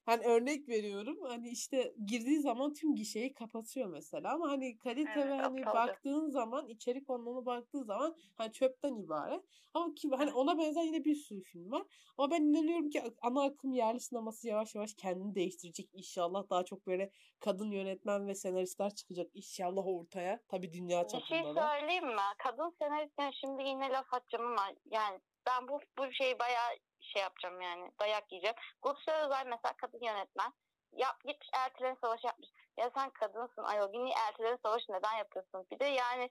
Hani örnek veriyorum hani işte girdiği zaman tüm gişeyi kapatıyor mesela ama hani kalite Evet, ve hani baktığın zaman içerik anlamına baktığın zaman hani çöpten ibaret. Ama ki hani ona benzer yine bir sürü film var. Ama ben inanıyorum ki ana akım yerli sineması yavaş yavaş kendini değiştirecek inşallah. Daha çok böyle kadın yönetmen ve senaristler çıkacak inşallah ortaya. Tabii dünya Bir şey söyleyeyim mi? Kadın senaristine şimdi yine laf atacağım ama yani ben bu bu şeyi bayağı şey yapacağım yani dayak yiyeceğim. Gülse Özel mesela kadın yönetmen. Yap, gitmiş Eltilerin Savaşı yapmış. Ya sen kadınsın ayol. Yine Eltilerin Savaşı neden yapıyorsun? Bir de yani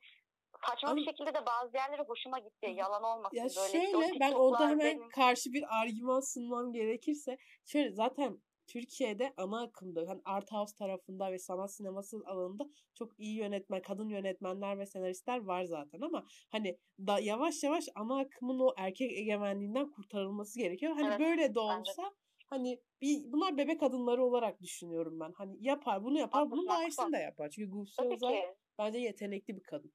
saçma bir şekilde de bazı yerleri hoşuma gitti. Yalan olmasın Ya böyle. şöyle ben orada hemen benim- karşı bir argüman sunmam gerekirse şöyle zaten Türkiye'de ana akımda hani art house tarafında ve sanat sineması alanında çok iyi yönetmen, kadın yönetmenler ve senaristler var zaten ama hani da yavaş yavaş ana akımın o erkek egemenliğinden kurtarılması gerekiyor. Hani Evet, böyle de bence olsa hani bir bunlar bebek adımları olarak düşünüyorum ben. Hani yapar, bunu yapar, bunu Haklısın, da haklısın. Aysin de yapar. Çünkü Gülse ki. bence yetenekli bir kadın.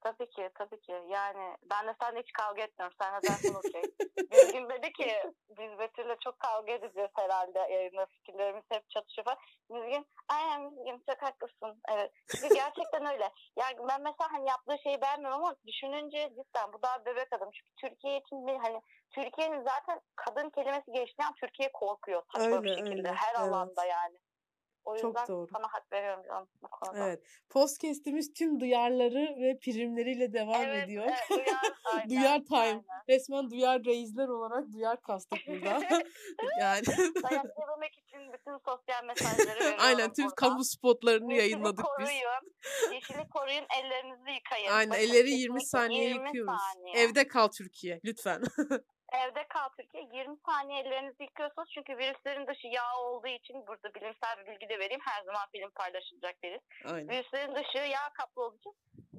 Tabii ki, tabii ki. Yani ben de seninle hiç kavga etmiyorum. Sen dersin okey. Bir gün dedi ki biz Betül'le çok kavga edeceğiz herhalde yayında fikirlerimiz hep çatışıyor falan. Müzgün, aynen Müzgün çok haklısın. Evet. Çünkü gerçekten öyle. Yani ben mesela hani yaptığı şeyi beğenmiyorum ama düşününce cidden bu daha bebek adam. Çünkü Türkiye için bir hani Türkiye'nin zaten kadın kelimesi geçtiği an Türkiye korkuyor. Saçma bir Öyle, şekilde. öyle. Her Evet. alanda yani. O Çok yüzden doğru. sana hak veriyorum canım bu konuda. Evet. Podcast'imiz tüm duyarları ve primleriyle devam Evet, ediyor. evet, duyar, aynen, Duyar time. aynen. Resmen duyar reisler olarak duyar kastık burada. yani Dayak yememek için bütün sosyal mesajları veriyorum aynen tüm burada. kamu spotlarını Yeşili yayınladık biz. koruyun. Yeşili koruyun, ellerinizi yıkayın. Aynen elleri 20 kesinlikle saniye 20 yıkıyoruz. saniye. Evde kal Türkiye lütfen. Evde kal Türkiye. 20 saniye ellerinizi yıkıyorsunuz. Çünkü virüslerin dışı yağ olduğu için burada bilimsel bir bilgi de vereyim. Her zaman film paylaşılacak deriz. Aynen. Virüslerin dışı yağ kaplı olduğu için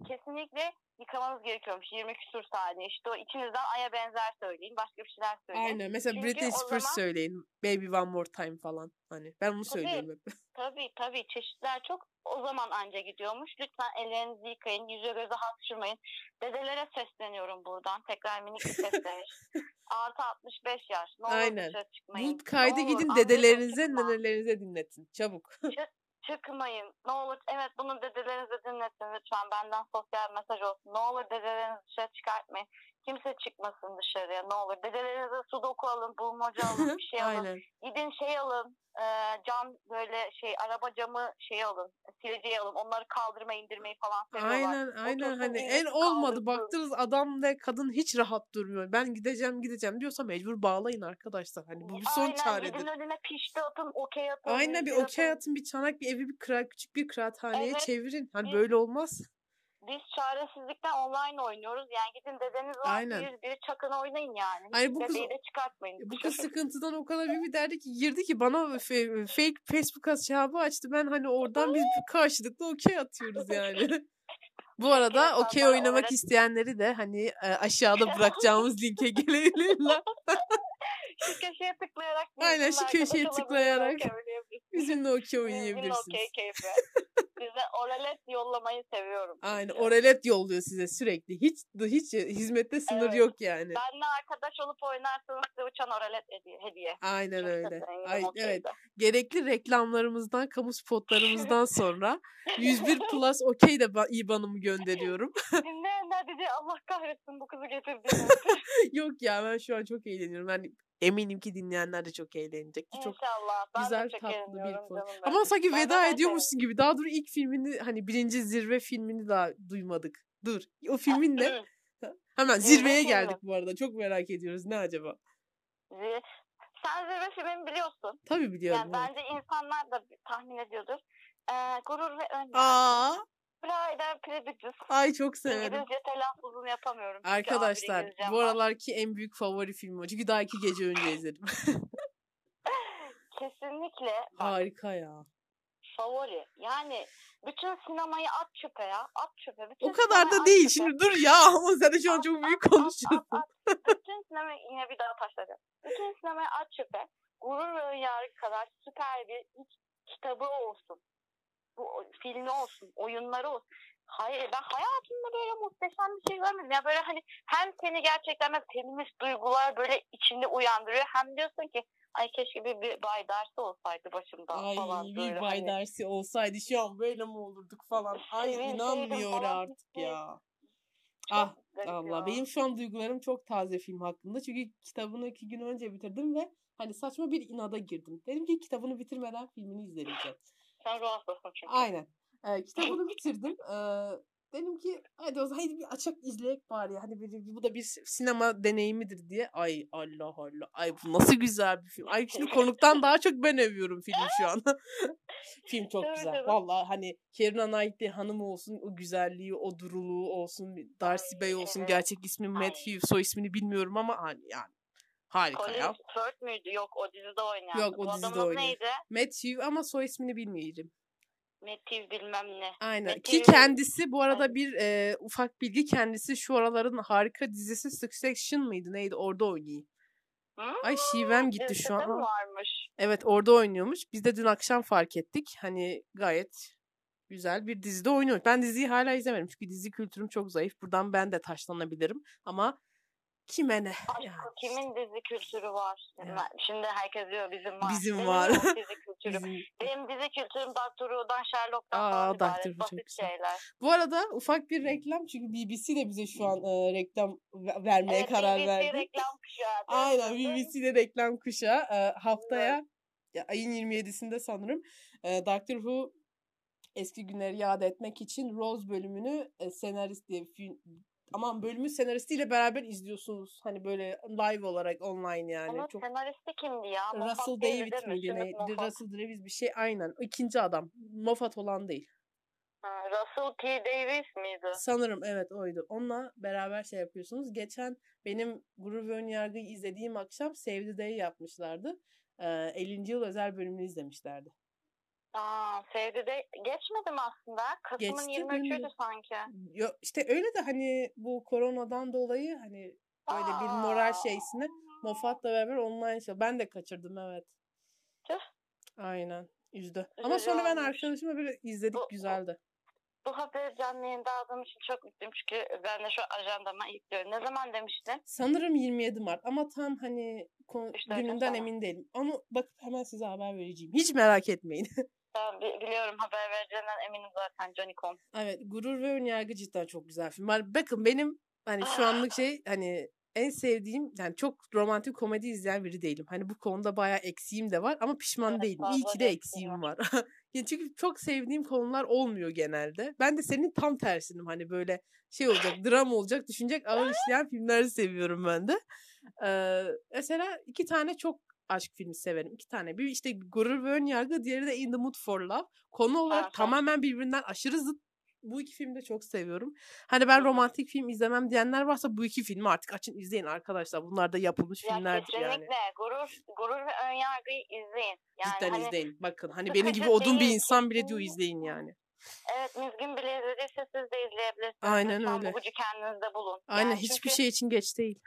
kesinlikle yıkamanız gerekiyormuş. 20 küsur saniye. İşte o ikinizden aya benzer söyleyin. Başka bir şeyler söyleyin. Aynen. Mesela Çünkü Spears zaman- söyleyin. Baby One More Time falan. Hani ben bunu Tabii. söylüyorum hep. Tabii tabii çeşitler çok. O zaman anca gidiyormuş. Lütfen ellerinizi yıkayın. Yüze göze hapşırmayın. Dedelere sesleniyorum buradan. Tekrar minik bir sesleniş. Artı 65 yaş. Ne olur Aynen. dışarı çıkmayın. Bu kaydı Ne olur, gidin annenize dedelerinize, nenelerinize dinletin. Çabuk. Çıkmayın. Ne olur evet bunu dedelerinize dinletin lütfen. Benden sosyal mesaj olsun. Ne olur dedelerinizi dışarı çıkartmayın. Kimse çıkmasın dışarıya ne olur. Dedelerinize sudoku alın, bulmaca alın, bir şey alın. Aynen. Gidin şey alın. e, cam böyle şey araba camı şey alın. Sileceği alın. Onları kaldırma indirmeyi falan seviyorlar. Aynen aynen Otursun, hani en olmadı baktınız adam ve kadın hiç rahat durmuyor. Ben gideceğim gideceğim diyorsa mecbur bağlayın arkadaşlar. Hani bu bir son Aynen çaredir. gidin önüne pişti atın, okey atın. Aynen bir okey atın. atın bir çanak bir evi bir kıra, küçük bir kıraathaneye Evet. çevirin. Hani böyle olmaz. Biz çaresizlikten online oynuyoruz. Yani gidin dedeniz var Aynen. bir, bir çakın oynayın yani. Hiç Ay bu kız- de çıkartmayın. Bu kız sıkıntıdan o kadar bir derdi ki girdi ki bana fake Facebook hesabı açtı. Ben hani oradan biz bir karşılıklı okey atıyoruz yani. Bu arada okey oynamak isteyenleri de hani e, aşağıda bırakacağımız linke gelebilirler. şu köşeye tıklayarak. Aynen, şu köşeye tıklayarak olabilirsiniz, okey oynayabilirsiniz. Okey keyfi. Size oralet yollamayı seviyorum. Aynen oralet yolluyor size sürekli. Hiç hiç hizmette sınır Evet. yok yani. Benle arkadaş olup oynarsanız size uçan oralet hediye. hediye. Aynen Çok öyle. Ay, evet. Gerekli reklamlarımızdan, kamu spotlarımızdan sonra 101 Plus okey de ba- IBAN'ımı gönderiyorum. Dinleyenler dedi Allah kahretsin bu kızı getirdiğiniz. Yok ya ben şu an çok eğleniyorum. Yani eminim ki dinleyenler de çok eğlenecek. Çok İnşallah. Ben güzel, çok tatlı bir konu. Ama sanki Ben veda ediyormuşsun gibi. Daha dur ilk filmini hani birinci zirve filmini daha duymadık. Dur. O filmin ne? Hemen Zirve zirveye geldik bu arada. Çok merak ediyoruz. Ne acaba? Sen zirve filmini biliyorsun. Tabii biliyorum. Yani bence insanlar da tahmin ediyordur. Ee, gurur ve ön yargı. Aa, Pride and Prejudice. ay çok severim. İngilizce telaffuzunu yapamıyorum. çünkü A1 Arkadaşlar bu aralarki en büyük favori filmi o. Çünkü daha iki gece önce izledim. Kesinlikle bak, Harika ya. favori. Yani bütün sinemayı at çöpe ya. At çöpe. Bütün o kadar da değil. çöpe. Şimdi dur ya ama sen de şu an At, çok büyük at, at, konuşuyorsun. at, at. Bütün sinemayı yine bir daha taşlayacağım. Bütün sinemayı at çöpe. Gurur ve Önyargı kadar süper bir hiç kitabı olsun. Bu filmi olsun, oyunları olsun. Hayır ben hayatımda böyle muhteşem bir şey görmedim. Ya böyle hani hem seni gerçekten böyle feminist duygular böyle içinde uyandırıyor. Hem diyorsun ki ay keşke bir, bir Bay Darcy olsaydı başımda Ay falan bir böyle. bay hani. dersi olsaydı şu an böyle mi olurduk falan. Ay inanmıyor falan artık ya. Çok Ah Allah ya. benim şu an duygularım çok taze film hakkında. Çünkü kitabını iki gün önce bitirdim ve hani saçma bir inada girdim. Dedim ki kitabını bitirmeden filmini izlemeyeceğim. Sen ruh hastasın çünkü. Aynen. Ee, kitabını bitirdim. Ee, dedim ki hadi o zaman hadi bir açık izleyek bari. Hani bir, bu da bir sinema deneyimidir diye. Ay Allah Allah. Ay bu nasıl güzel bir film. Ay şimdi konuktan daha çok ben övüyorum filmi şu an. Film çok Evet, güzel. evet. Vallahi hani Keira Knightley hanım olsun, o güzelliği, o duruluğu olsun, Darcy Ay, Bey olsun. evet. Gerçek ismi. Matthew, soy ismini bilmiyorum ama hani yani harika Colin ya. Firth müydü? Yok o dizide oynayan. Yok, o Bu dizide neydi? Matthew ama soy ismini bilmiyorum. Matthew bilmem ne. Aynen. Peki- Ki kendisi bu arada bir e, ufak bilgi kendisi şu araların harika dizisi Succession mıydı neydi orada oynuyor. Hmm, Ay şivem gitti şu an. varmış? Evet orada oynuyormuş. Biz de dün akşam fark ettik. Hani gayet güzel bir dizide oynuyor. Ben diziyi hala izlemedim çünkü dizi kültürüm çok zayıf. Buradan ben de taşlanabilirim ama kime ne? Yani kimin dizi kültürü var? Evet. Şimdi herkes diyor bizim var. Bizim Benim var. dizi kültürüm. bizim- Benim dizi kültürüm Doctor Sherlock'tan Aa, falan Doctor ibaret. Çok Basit şeyler. Bu arada ufak bir reklam çünkü BBC de bize şu an e, reklam ve- vermeye Evet, karar BBC verdi. reklam kuşağı. Aynen BBC'de reklam kuşağı. Ee, haftaya ya, ayın 27'sinde sanırım e, Doctor Who eski günleri yad etmek için Rose bölümünü e, senarist diye film aman bölümü senaristiyle beraber izliyorsunuz. Hani böyle live olarak online yani. Onun Çok senaristi kimdi ya? Moffat Russell David mi? Moffat. Russell Davies bir şey aynen. İkinci adam. Moffat olan değil. Ha, Russell T. Davies miydi? Sanırım evet oydu. Onunla beraber şey yapıyorsunuz. Geçen benim Gurur ve Önyargı'yı izlediğim akşam Save the Day yapmışlardı. Ee, 50. yıl özel bölümünü izlemişlerdi. Aa, sevdi de geçmedim aslında. Kasım'ın Geçti 23'üydü benim de. sanki. Yo, işte öyle de hani bu koronadan dolayı hani böyle bir moral Aa. şeysine Moffat'la beraber online şey. Ben de kaçırdım evet. Tüh. Aynen. Üzdü. Ama Üzücü sonra ben olmuş. arkadaşımla böyle izledik Bu- güzeldi. Bu haberi canlı yayında aldığım için çok mutluyum çünkü ben de şu ajandama yüklüyorum. Ne zaman demiştin? Sanırım 27 Mart ama tam hani kon- İşte gününden emin değilim. Onu bakıp hemen size haber vereceğim. Hiç merak etmeyin. Ben bi- biliyorum haber vereceğinden eminim zaten Johnny Con. Evet Gurur ve Önyargı cidden çok güzel film. Bakın benim hani şu anlık şey hani en sevdiğim yani çok romantik komedi izleyen biri değilim. Hani bu konuda bayağı eksiğim de var ama pişman Evet, değilim. İyi ki de eksiğim var. Yani çünkü çok sevdiğim konular olmuyor genelde. Ben de senin tam tersinim. Hani böyle şey olacak, dram olacak, düşünecek ağır işleyen filmleri seviyorum ben de. Ee, mesela iki tane çok aşk filmi severim. İki tane. Bir işte Gurur ve Önyargı, diğeri de In the Mood for Love. Konu olarak Aha. tamamen birbirinden aşırı zıt. Bu iki filmi de çok seviyorum. Hani ben romantik film izlemem diyenler varsa bu iki filmi artık açın izleyin arkadaşlar. Bunlar da yapılmış Ya kesinlikle yani. gurur, gurur ve önyargıyı izleyin. Yani Cidden hani, izleyin. Bakın hani benim gibi odun bir insan bile diyor kesinlikle. izleyin yani. Evet Mizgin bile izlediyse siz de izleyebilirsiniz. Aynen Lütfen öyle. Bu gücü kendinizde bulun. Aynen Yani hiçbir çünkü şey için geç değil.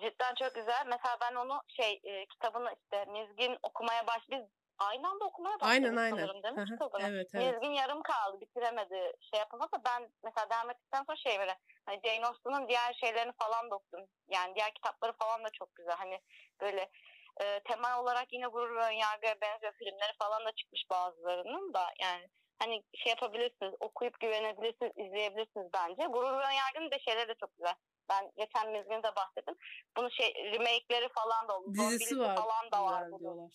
Cidden çok güzel. Mesela ben onu şey e, kitabını işte Mizgin okumaya baş biz aynı anda okumaya başladık Aynen aynen. sanırım değil mi kitabını? evet evet. Mizgin yarım kaldı bitiremedi şey yapamadı. Ben mesela devam ettikten sonra şey böyle hani Jane Austen'ın diğer şeylerini falan da okudum. Yani diğer kitapları falan da çok güzel. Hani böyle e, temel olarak yine gurur ve önyargıya benziyor filmleri falan da çıkmış bazılarının da yani hani şey yapabilirsiniz okuyup güvenebilirsiniz izleyebilirsiniz bence. Gurur ve önyargının da şeyleri de çok güzel. Ben geçen Mizgin'de de bahsettim. Bunun şey remake'leri falan da oldu. Dizisi var. falan da var diyorlar.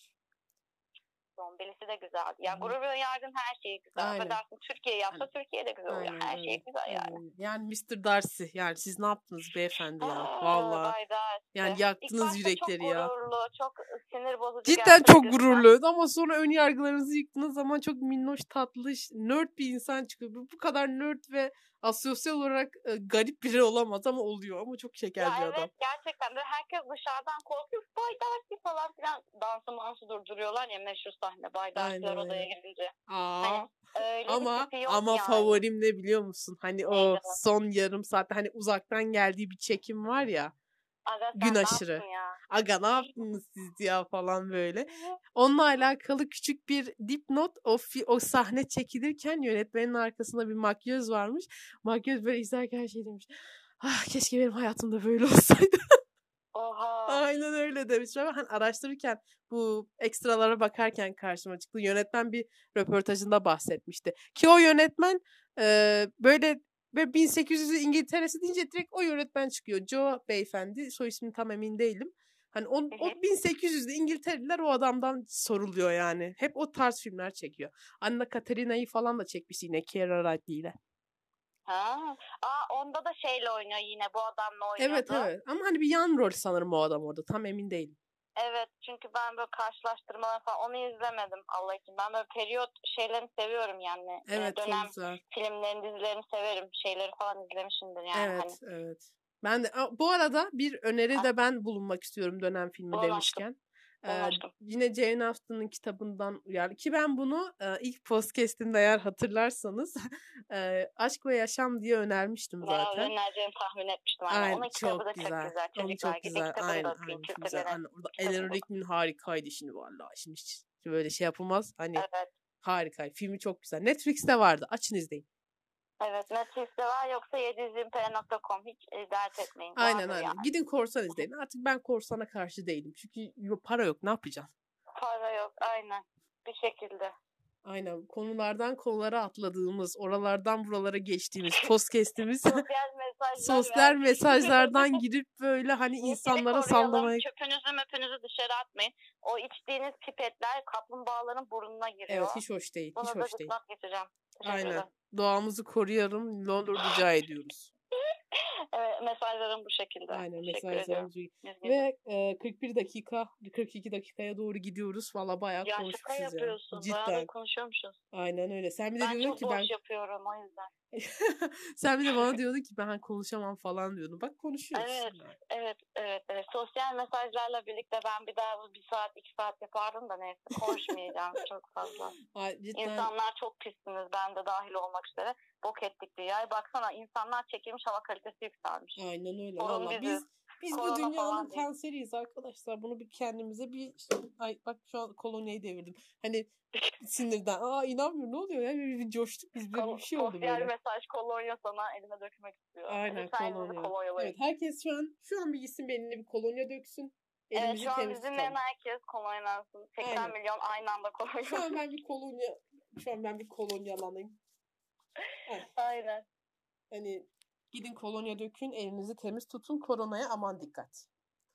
Zombilisi de güzel. Yani Hı. gurur ve önyargın her şeyi güzel. Aynen. Affedersin Türkiye yapsa Aynen. Türkiye de güzel oluyor. Aynen Her şey güzel yani. Aynen. Yani Mr. Darcy yani siz ne yaptınız beyefendi ya? Darcy. Yani yaktınız yürekleri ya. Çok gururlu, çok sinir bozucu. Cidden çok güzel. gururlu ama sonra ön yargılarınızı yıktığınız zaman çok minnoş, tatlış, nerd bir insan çıkıyor. Bu kadar nerd ve asosyal olarak e, garip biri olamaz ama oluyor ama çok şeker bir evet adam. gerçekten de herkes dışarıdan korkuyor. Bay Darcy falan filan dansı mansı durduruyorlar ya meşhur sahne. Bay Darcy'ler Aynen odaya öyle. girince. Aa. Hani öyle Ama ama yani. favorim ne biliyor musun? Hani o o? son yarım saatte hani uzaktan geldiği bir çekim var ya. Aga gün aşırı. ya? Aga ne yaptınız siz ya falan böyle. Onunla alakalı küçük bir dipnot o, o sahne çekilirken yönetmenin arkasında bir makyöz varmış. Makyöz böyle izlerken şey demiş. Ah keşke benim hayatımda böyle olsaydı. Oha. Aynen öyle demiş. Ama hani araştırırken bu ekstralara bakarken karşıma çıktı. Yönetmen bir röportajında bahsetmişti. Ki o yönetmen e, böyle böyle 1800 İngiltere'si deyince direkt o yönetmen çıkıyor. Joe beyefendi. Soy ismini tam emin değilim. Hani o, o Hı hı. 1800'lü İngiltereliler o adamdan soruluyor yani. Hep o tarz filmler çekiyor. Anna Katerina'yı falan da çekmiş yine Keira Knightley ile. Ha. Aa onda da şeyle oynuyor yine bu adamla oynuyordu. Evet evet. Ama hani bir yan rol sanırım o adam orada. Tam emin değilim. Evet çünkü ben böyle karşılaştırmalar falan onu izlemedim Allah için. Ben böyle periyot şeylerini seviyorum yani. Ee, Evet Dönem çok güzel. filmlerini dizilerini severim. Şeyleri falan izlemişimdir yani. Evet, Hani. evet. Ben de bu arada bir öneri de ben bulunmak istiyorum dönem filmi Bulun aşkım, Ee, yine Jane Austen'ın kitabından uyarlı ki ben bunu e, ilk podcast'imde eğer hatırlarsanız e, Aşk ve Yaşam diye önermiştim zaten. önereceğimi tahmin etmiştim. Aynen. Aynen Onun kitabı çok da güzel. çok güzel. Çocuklar çok güzel. Aynen, da aynen çok güzel. Aynen. Orada Ellen da. Rickman harikaydı şimdi vallahi. Şimdi hiç böyle şey yapılmaz. Hani Evet. harikaydı. Filmi çok güzel. Netflix'te vardı. Açın izleyin. Evet. Netflix'te var yoksa 720p.com hiç e, dert etmeyin. Aynen aynen. yani. Gidin korsan izleyin. Artık ben korsana karşı değilim. Çünkü para yok. Ne yapacaksın? Para yok. Aynen. Bir şekilde. Aynen. Konulardan konulara atladığımız, oralardan buralara geçtiğimiz, podcast'imiz Sosyal mesajlar. sosyal mesajlardan girip böyle hani insanlara sallamayı. Çöpünüzü möpünüzü dışarı atmayın. O içtiğiniz pipetler kaplumbağaların burnuna giriyor. Evet hiç hoş değil. Bunu Hiç hoş değil. Teşekkür Aynen. Doğamızı koruyalım. Ne olur rica ediyoruz. Evet, mesajlarım bu şekilde. Aynen mesajlarımızı. Üzgünüm. Ve e, 41 dakika, 42 dakikaya doğru gidiyoruz. Valla bayağı ya şaka konuşmuşuz ya. yapıyorsun. Cidden. Bayağı konuşuyormuşuz. Aynen öyle. Sen bir de Ben diyordun çok ki boş ben yapıyorum o yüzden. sen bir de bana diyordun ki ben konuşamam falan diyordun. Bak konuşuyoruz. Evet. yani. Evet, evet, evet. Sosyal mesajlarla birlikte ben bir daha bu bir saat, iki saat yapardım da neyse konuşmayacağım çok fazla. Ay, cidden İnsanlar çok pissiniz, ben de dahil olmak üzere. Bok ettik dünyayı. Baksana insanlar çekilmiş hava kalitesi yükselmiş. aynen öyle. Valla biziz. biz biz bu dünyanın kanseriyiz arkadaşlar. Bunu bir kendimize bir ay bak şu an kolonyayı devirdim. Hani sinirden. Aa inanmıyorum ne oluyor ya? Bir, bir coştuk biz böyle bir şey oldu Sosyal böyle. mesaj kolonya sana elime dökmek istiyor. Aynen Lütfen kolonya. Evet herkes şu an şu an bir gitsin beline bir kolonya döksün. Evet Elimizi şu an tutalım. herkes kolonyalansın. 80 Aynen. milyon aynı anda kolonya. Şu an ben bir kolonya şu an ben bir kolonyalanayım. Aynen. Hani gidin kolonya dökün, elinizi temiz tutun, koronaya aman dikkat.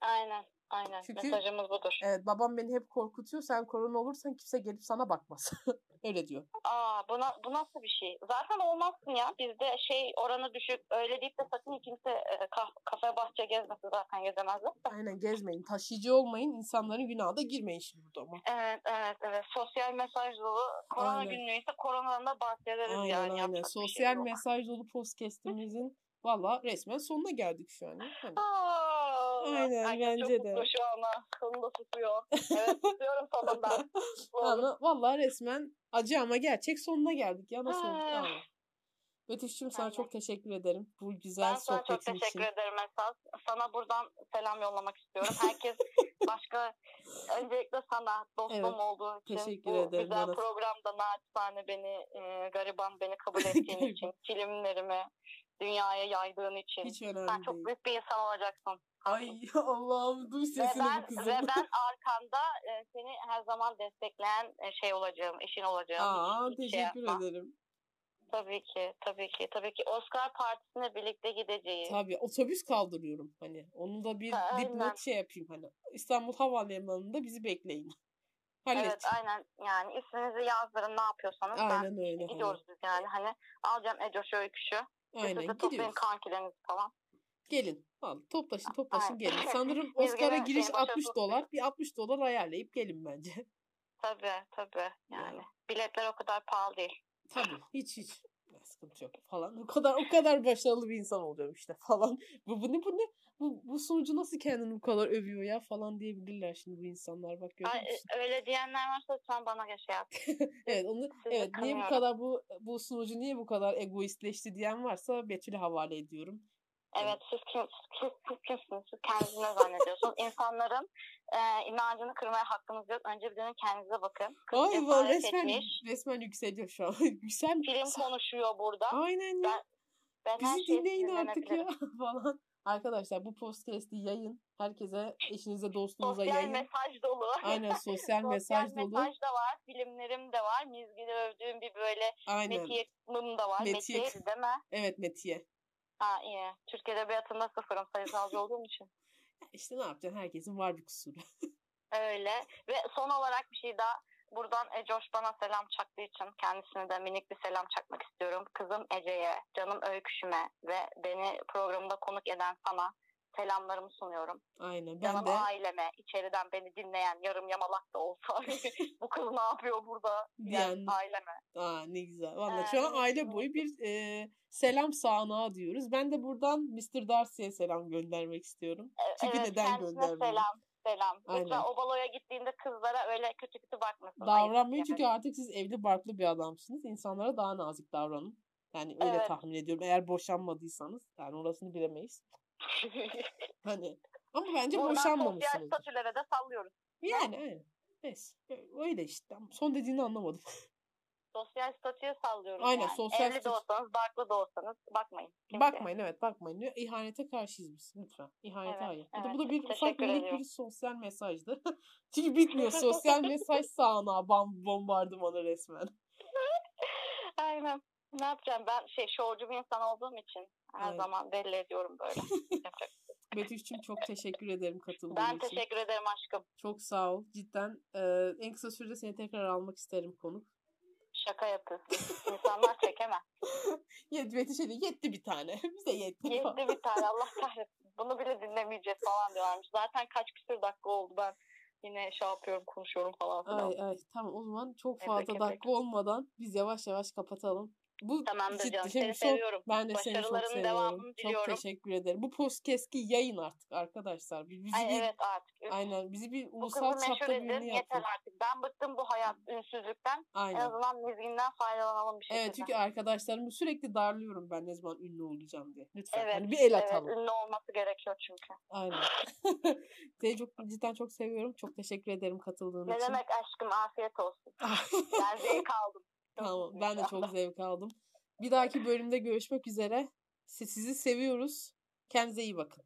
Aynen. Aynen. Çünkü- Mesajımız budur. Evet babam beni hep korkutuyor. Sen korona olursan kimse gelip sana bakmaz. Öyle diyor. Aa buna, bu nasıl bir şey? Zaten olmazsın ya. Bizde şey oranı düşük. Öyle deyip de sakın kimse e, kaf, kafe bahçe gezmesin zaten gezemezler. Aynen gezmeyin. Taşıyıcı olmayın. insanların günahına da girmeyin şimdi burada ama. Evet evet evet. Sosyal mesaj dolu. Korona Aynen. günlüğü ise koronadan da bahsederiz Aynen yani. aynen. Şey Sosyal yok. mesaj dolu podcastimizin valla resmen sonuna geldik şu an. Hani. Aa, Aynen, herkes bence çok de. mutlu şu anda. Sonunda susuyor. Evet susuyorum sonunda. Ama valla resmen acı ama gerçek sonuna geldik ya. Nasıl oldu? Tamam. Betüş'cüğüm sana çok teşekkür ederim. Bu güzel Ben sana çok sohbetin teşekkür için. ederim Esas. Sana buradan selam yollamak istiyorum. Herkes başka öncelikle sana dostum Evet, olduğu için teşekkür bu ederim güzel bana. programda naçizane beni e, gariban beni kabul ettiğin için filmlerimi dünyaya yaydığın için Hiç sen önemli çok değil. büyük bir insan olacaksın. Ay Allah'ım duy Ve sesini bu ben, kızın. ve ben arkanda e, seni her zaman destekleyen e, şey olacağım, eşin olacağım. Aa Hiç- hiç şey teşekkür yapma. ederim. Tabii ki, tabii ki, tabii ki. Oscar Partisi'ne birlikte gideceğiz. Tabii otobüs kaldırıyorum hani. Onu da bir Ha, aynen. dipnot şey yapayım hani. İstanbul Havalimanı'nda bizi bekleyin. Evet, Hallet. aynen. Yani isminizi yazdırın ne yapıyorsanız. Ben Aynen öyle. hani. gidiyoruz biz yani. Hani alacağım Ecoş'u öyküşü. Siz de Aynen toplayın kankilerinizi falan. Gelin. Vallahi toplaşın toplaşın gelin. Sanırım Oscar'a giriş şeyin 60 başarılı- dolar. Bir 60 dolar ayarlayıp gelin bence. Tabii, tabii. Yani biletler o kadar pahalı değil. Tabii hiç hiç. sıkıntı yok falan. O kadar o kadar başarılı bir insan olacağım işte falan. Bu, bu ne bu ne? Bu, bu sunucu nasıl kendini bu kadar övüyor ya falan diyebilirler şimdi bu insanlar bak görüyor musun? e, öyle diyenler varsa lütfen bana şey yap. evet onu Sizi evet niye bu kadar bu bu sunucu niye bu kadar egoistleşti diyen varsa Betül'e havale ediyorum. Evet siz, kim, siz, siz kimsiniz? Siz kendinizi ne zannediyorsunuz? İnsanların e, inancını kırmaya hakkınız yok. Önce bir dönün kendinize bakın. Kız Ay bu resmen etmiş. resmen yükseliyor şu an. Güzel. Film konuşuyor burada. Aynen ya. Ben her Bizi şeyi dinleyin artık ya falan. Arkadaşlar bu podcast'i yayın. Herkese, eşinize, dostunuza Sosyal yayın. mesaj dolu. Aynen sosyal mesaj Sosyal dolu. mesaj da var. Filmlerim de var. Mizgili övdüğüm bir böyle Aynen. Metiye'm da var. Metiye. Metiye'ydi değil mi? Evet Metiye. Ha iyi. Türk Edebiyatı'nda sıfırım sayısalcı olduğum için. İşte ne yapacaksın? Herkesin var bir kusuru. Öyle. Ve son olarak bir şey daha. Buradan Ecoş bana selam çaktığı için kendisine de minik bir selam çakmak istiyorum. Kızım Ece'ye, canım Öyküşüme ve beni programda konuk eden sana selamlarımı sunuyorum. Aynen. Ben Canım de aileme, içeriden beni dinleyen yarım yamalak da olsa bu kız ne yapıyor burada diyen Diyen- aileme. Aa ne güzel. Valla Ee, şu an aile evet. boyu bir e, selam sağanağı diyoruz. Ben de buradan Mr. Darcy'ye selam göndermek istiyorum. E- Çünkü evet, neden göndermiyorum? selam. Selam. Lütfen o baloya gittiğinde kızlara öyle kötü kötü bakmasın. Davranmayın çünkü artık siz evli barklı bir adamsınız. İnsanlara daha nazik davranın. Yani öyle Evet. tahmin ediyorum. Eğer boşanmadıysanız yani orasını bilemeyiz. Hani ama bence sosyal boşanmamışsınız. statülere de sallıyoruz. Yani aynen. Neyse. Öyle işte. Son dediğini anlamadım. Sosyal statüye sallıyoruz Aynen, yani. sosyal Evli de statü- olsanız, barklı da olsanız bakmayın. kimseye. Bakmayın evet bakmayın. diyor. İhanete karşıyız biz lütfen. İhanete Evet, hayır. Bu da, evet. bu da bir ufak minik bir sosyal mesajdı. Çünkü bitmiyor sosyal mesaj sağına bam bombardımanı resmen. Aynen. Ne yapacağım? Ben şey şovcu bir insan olduğum için her Evet. zaman belli ediyorum böyle. Yapacak. Betüş'cüm çok teşekkür ederim katıldığın ben için. teşekkür ederim aşkım. Çok sağ ol. Cidden e, en kısa sürede seni tekrar almak isterim konuk. Şaka yapıyorsun. İnsanlar çekemez. Yet, Betüş'e de yetti bir tane. Bize yetti. Yetti bir tane Allah kahretsin. Bunu bile dinlemeyeceğiz falan diyorlarmış. Zaten kaç küsür dakika oldu ben yine şey yapıyorum konuşuyorum falan filan. Ay ay tamam o zaman çok fazla peki. dakika olmadan biz yavaş yavaş kapatalım. Bu Tamamdır ciddi- canım. şimdi Seni son- seviyorum. Ben de seni çok seviyorum. devamını Çok diliyorum. teşekkür ederim. Bu podcast'i yayın artık arkadaşlar. Bi- Bizi Ay bir, evet artık. Aynen bizi bir ulusal çapta birini yeter artık. Ben bıktım bu hayat ünsüzlükten. En Aynen. azından mizginden faydalanalım bir şekilde. Evet çünkü arkadaşlarımı sürekli darlıyorum ben ne zaman ünlü olacağım diye. Lütfen Evet, hani bir el evet, atalım. ünlü olması gerekiyor çünkü. Aynen. Seni çok cidden çok seviyorum. Çok teşekkür ederim katıldığın Ne için. demek aşkım afiyet olsun. Ben zevk aldım. Tamam ben de çok zevk aldım. Bir dahaki bölümde görüşmek üzere. Sizi seviyoruz. Kendinize iyi bakın.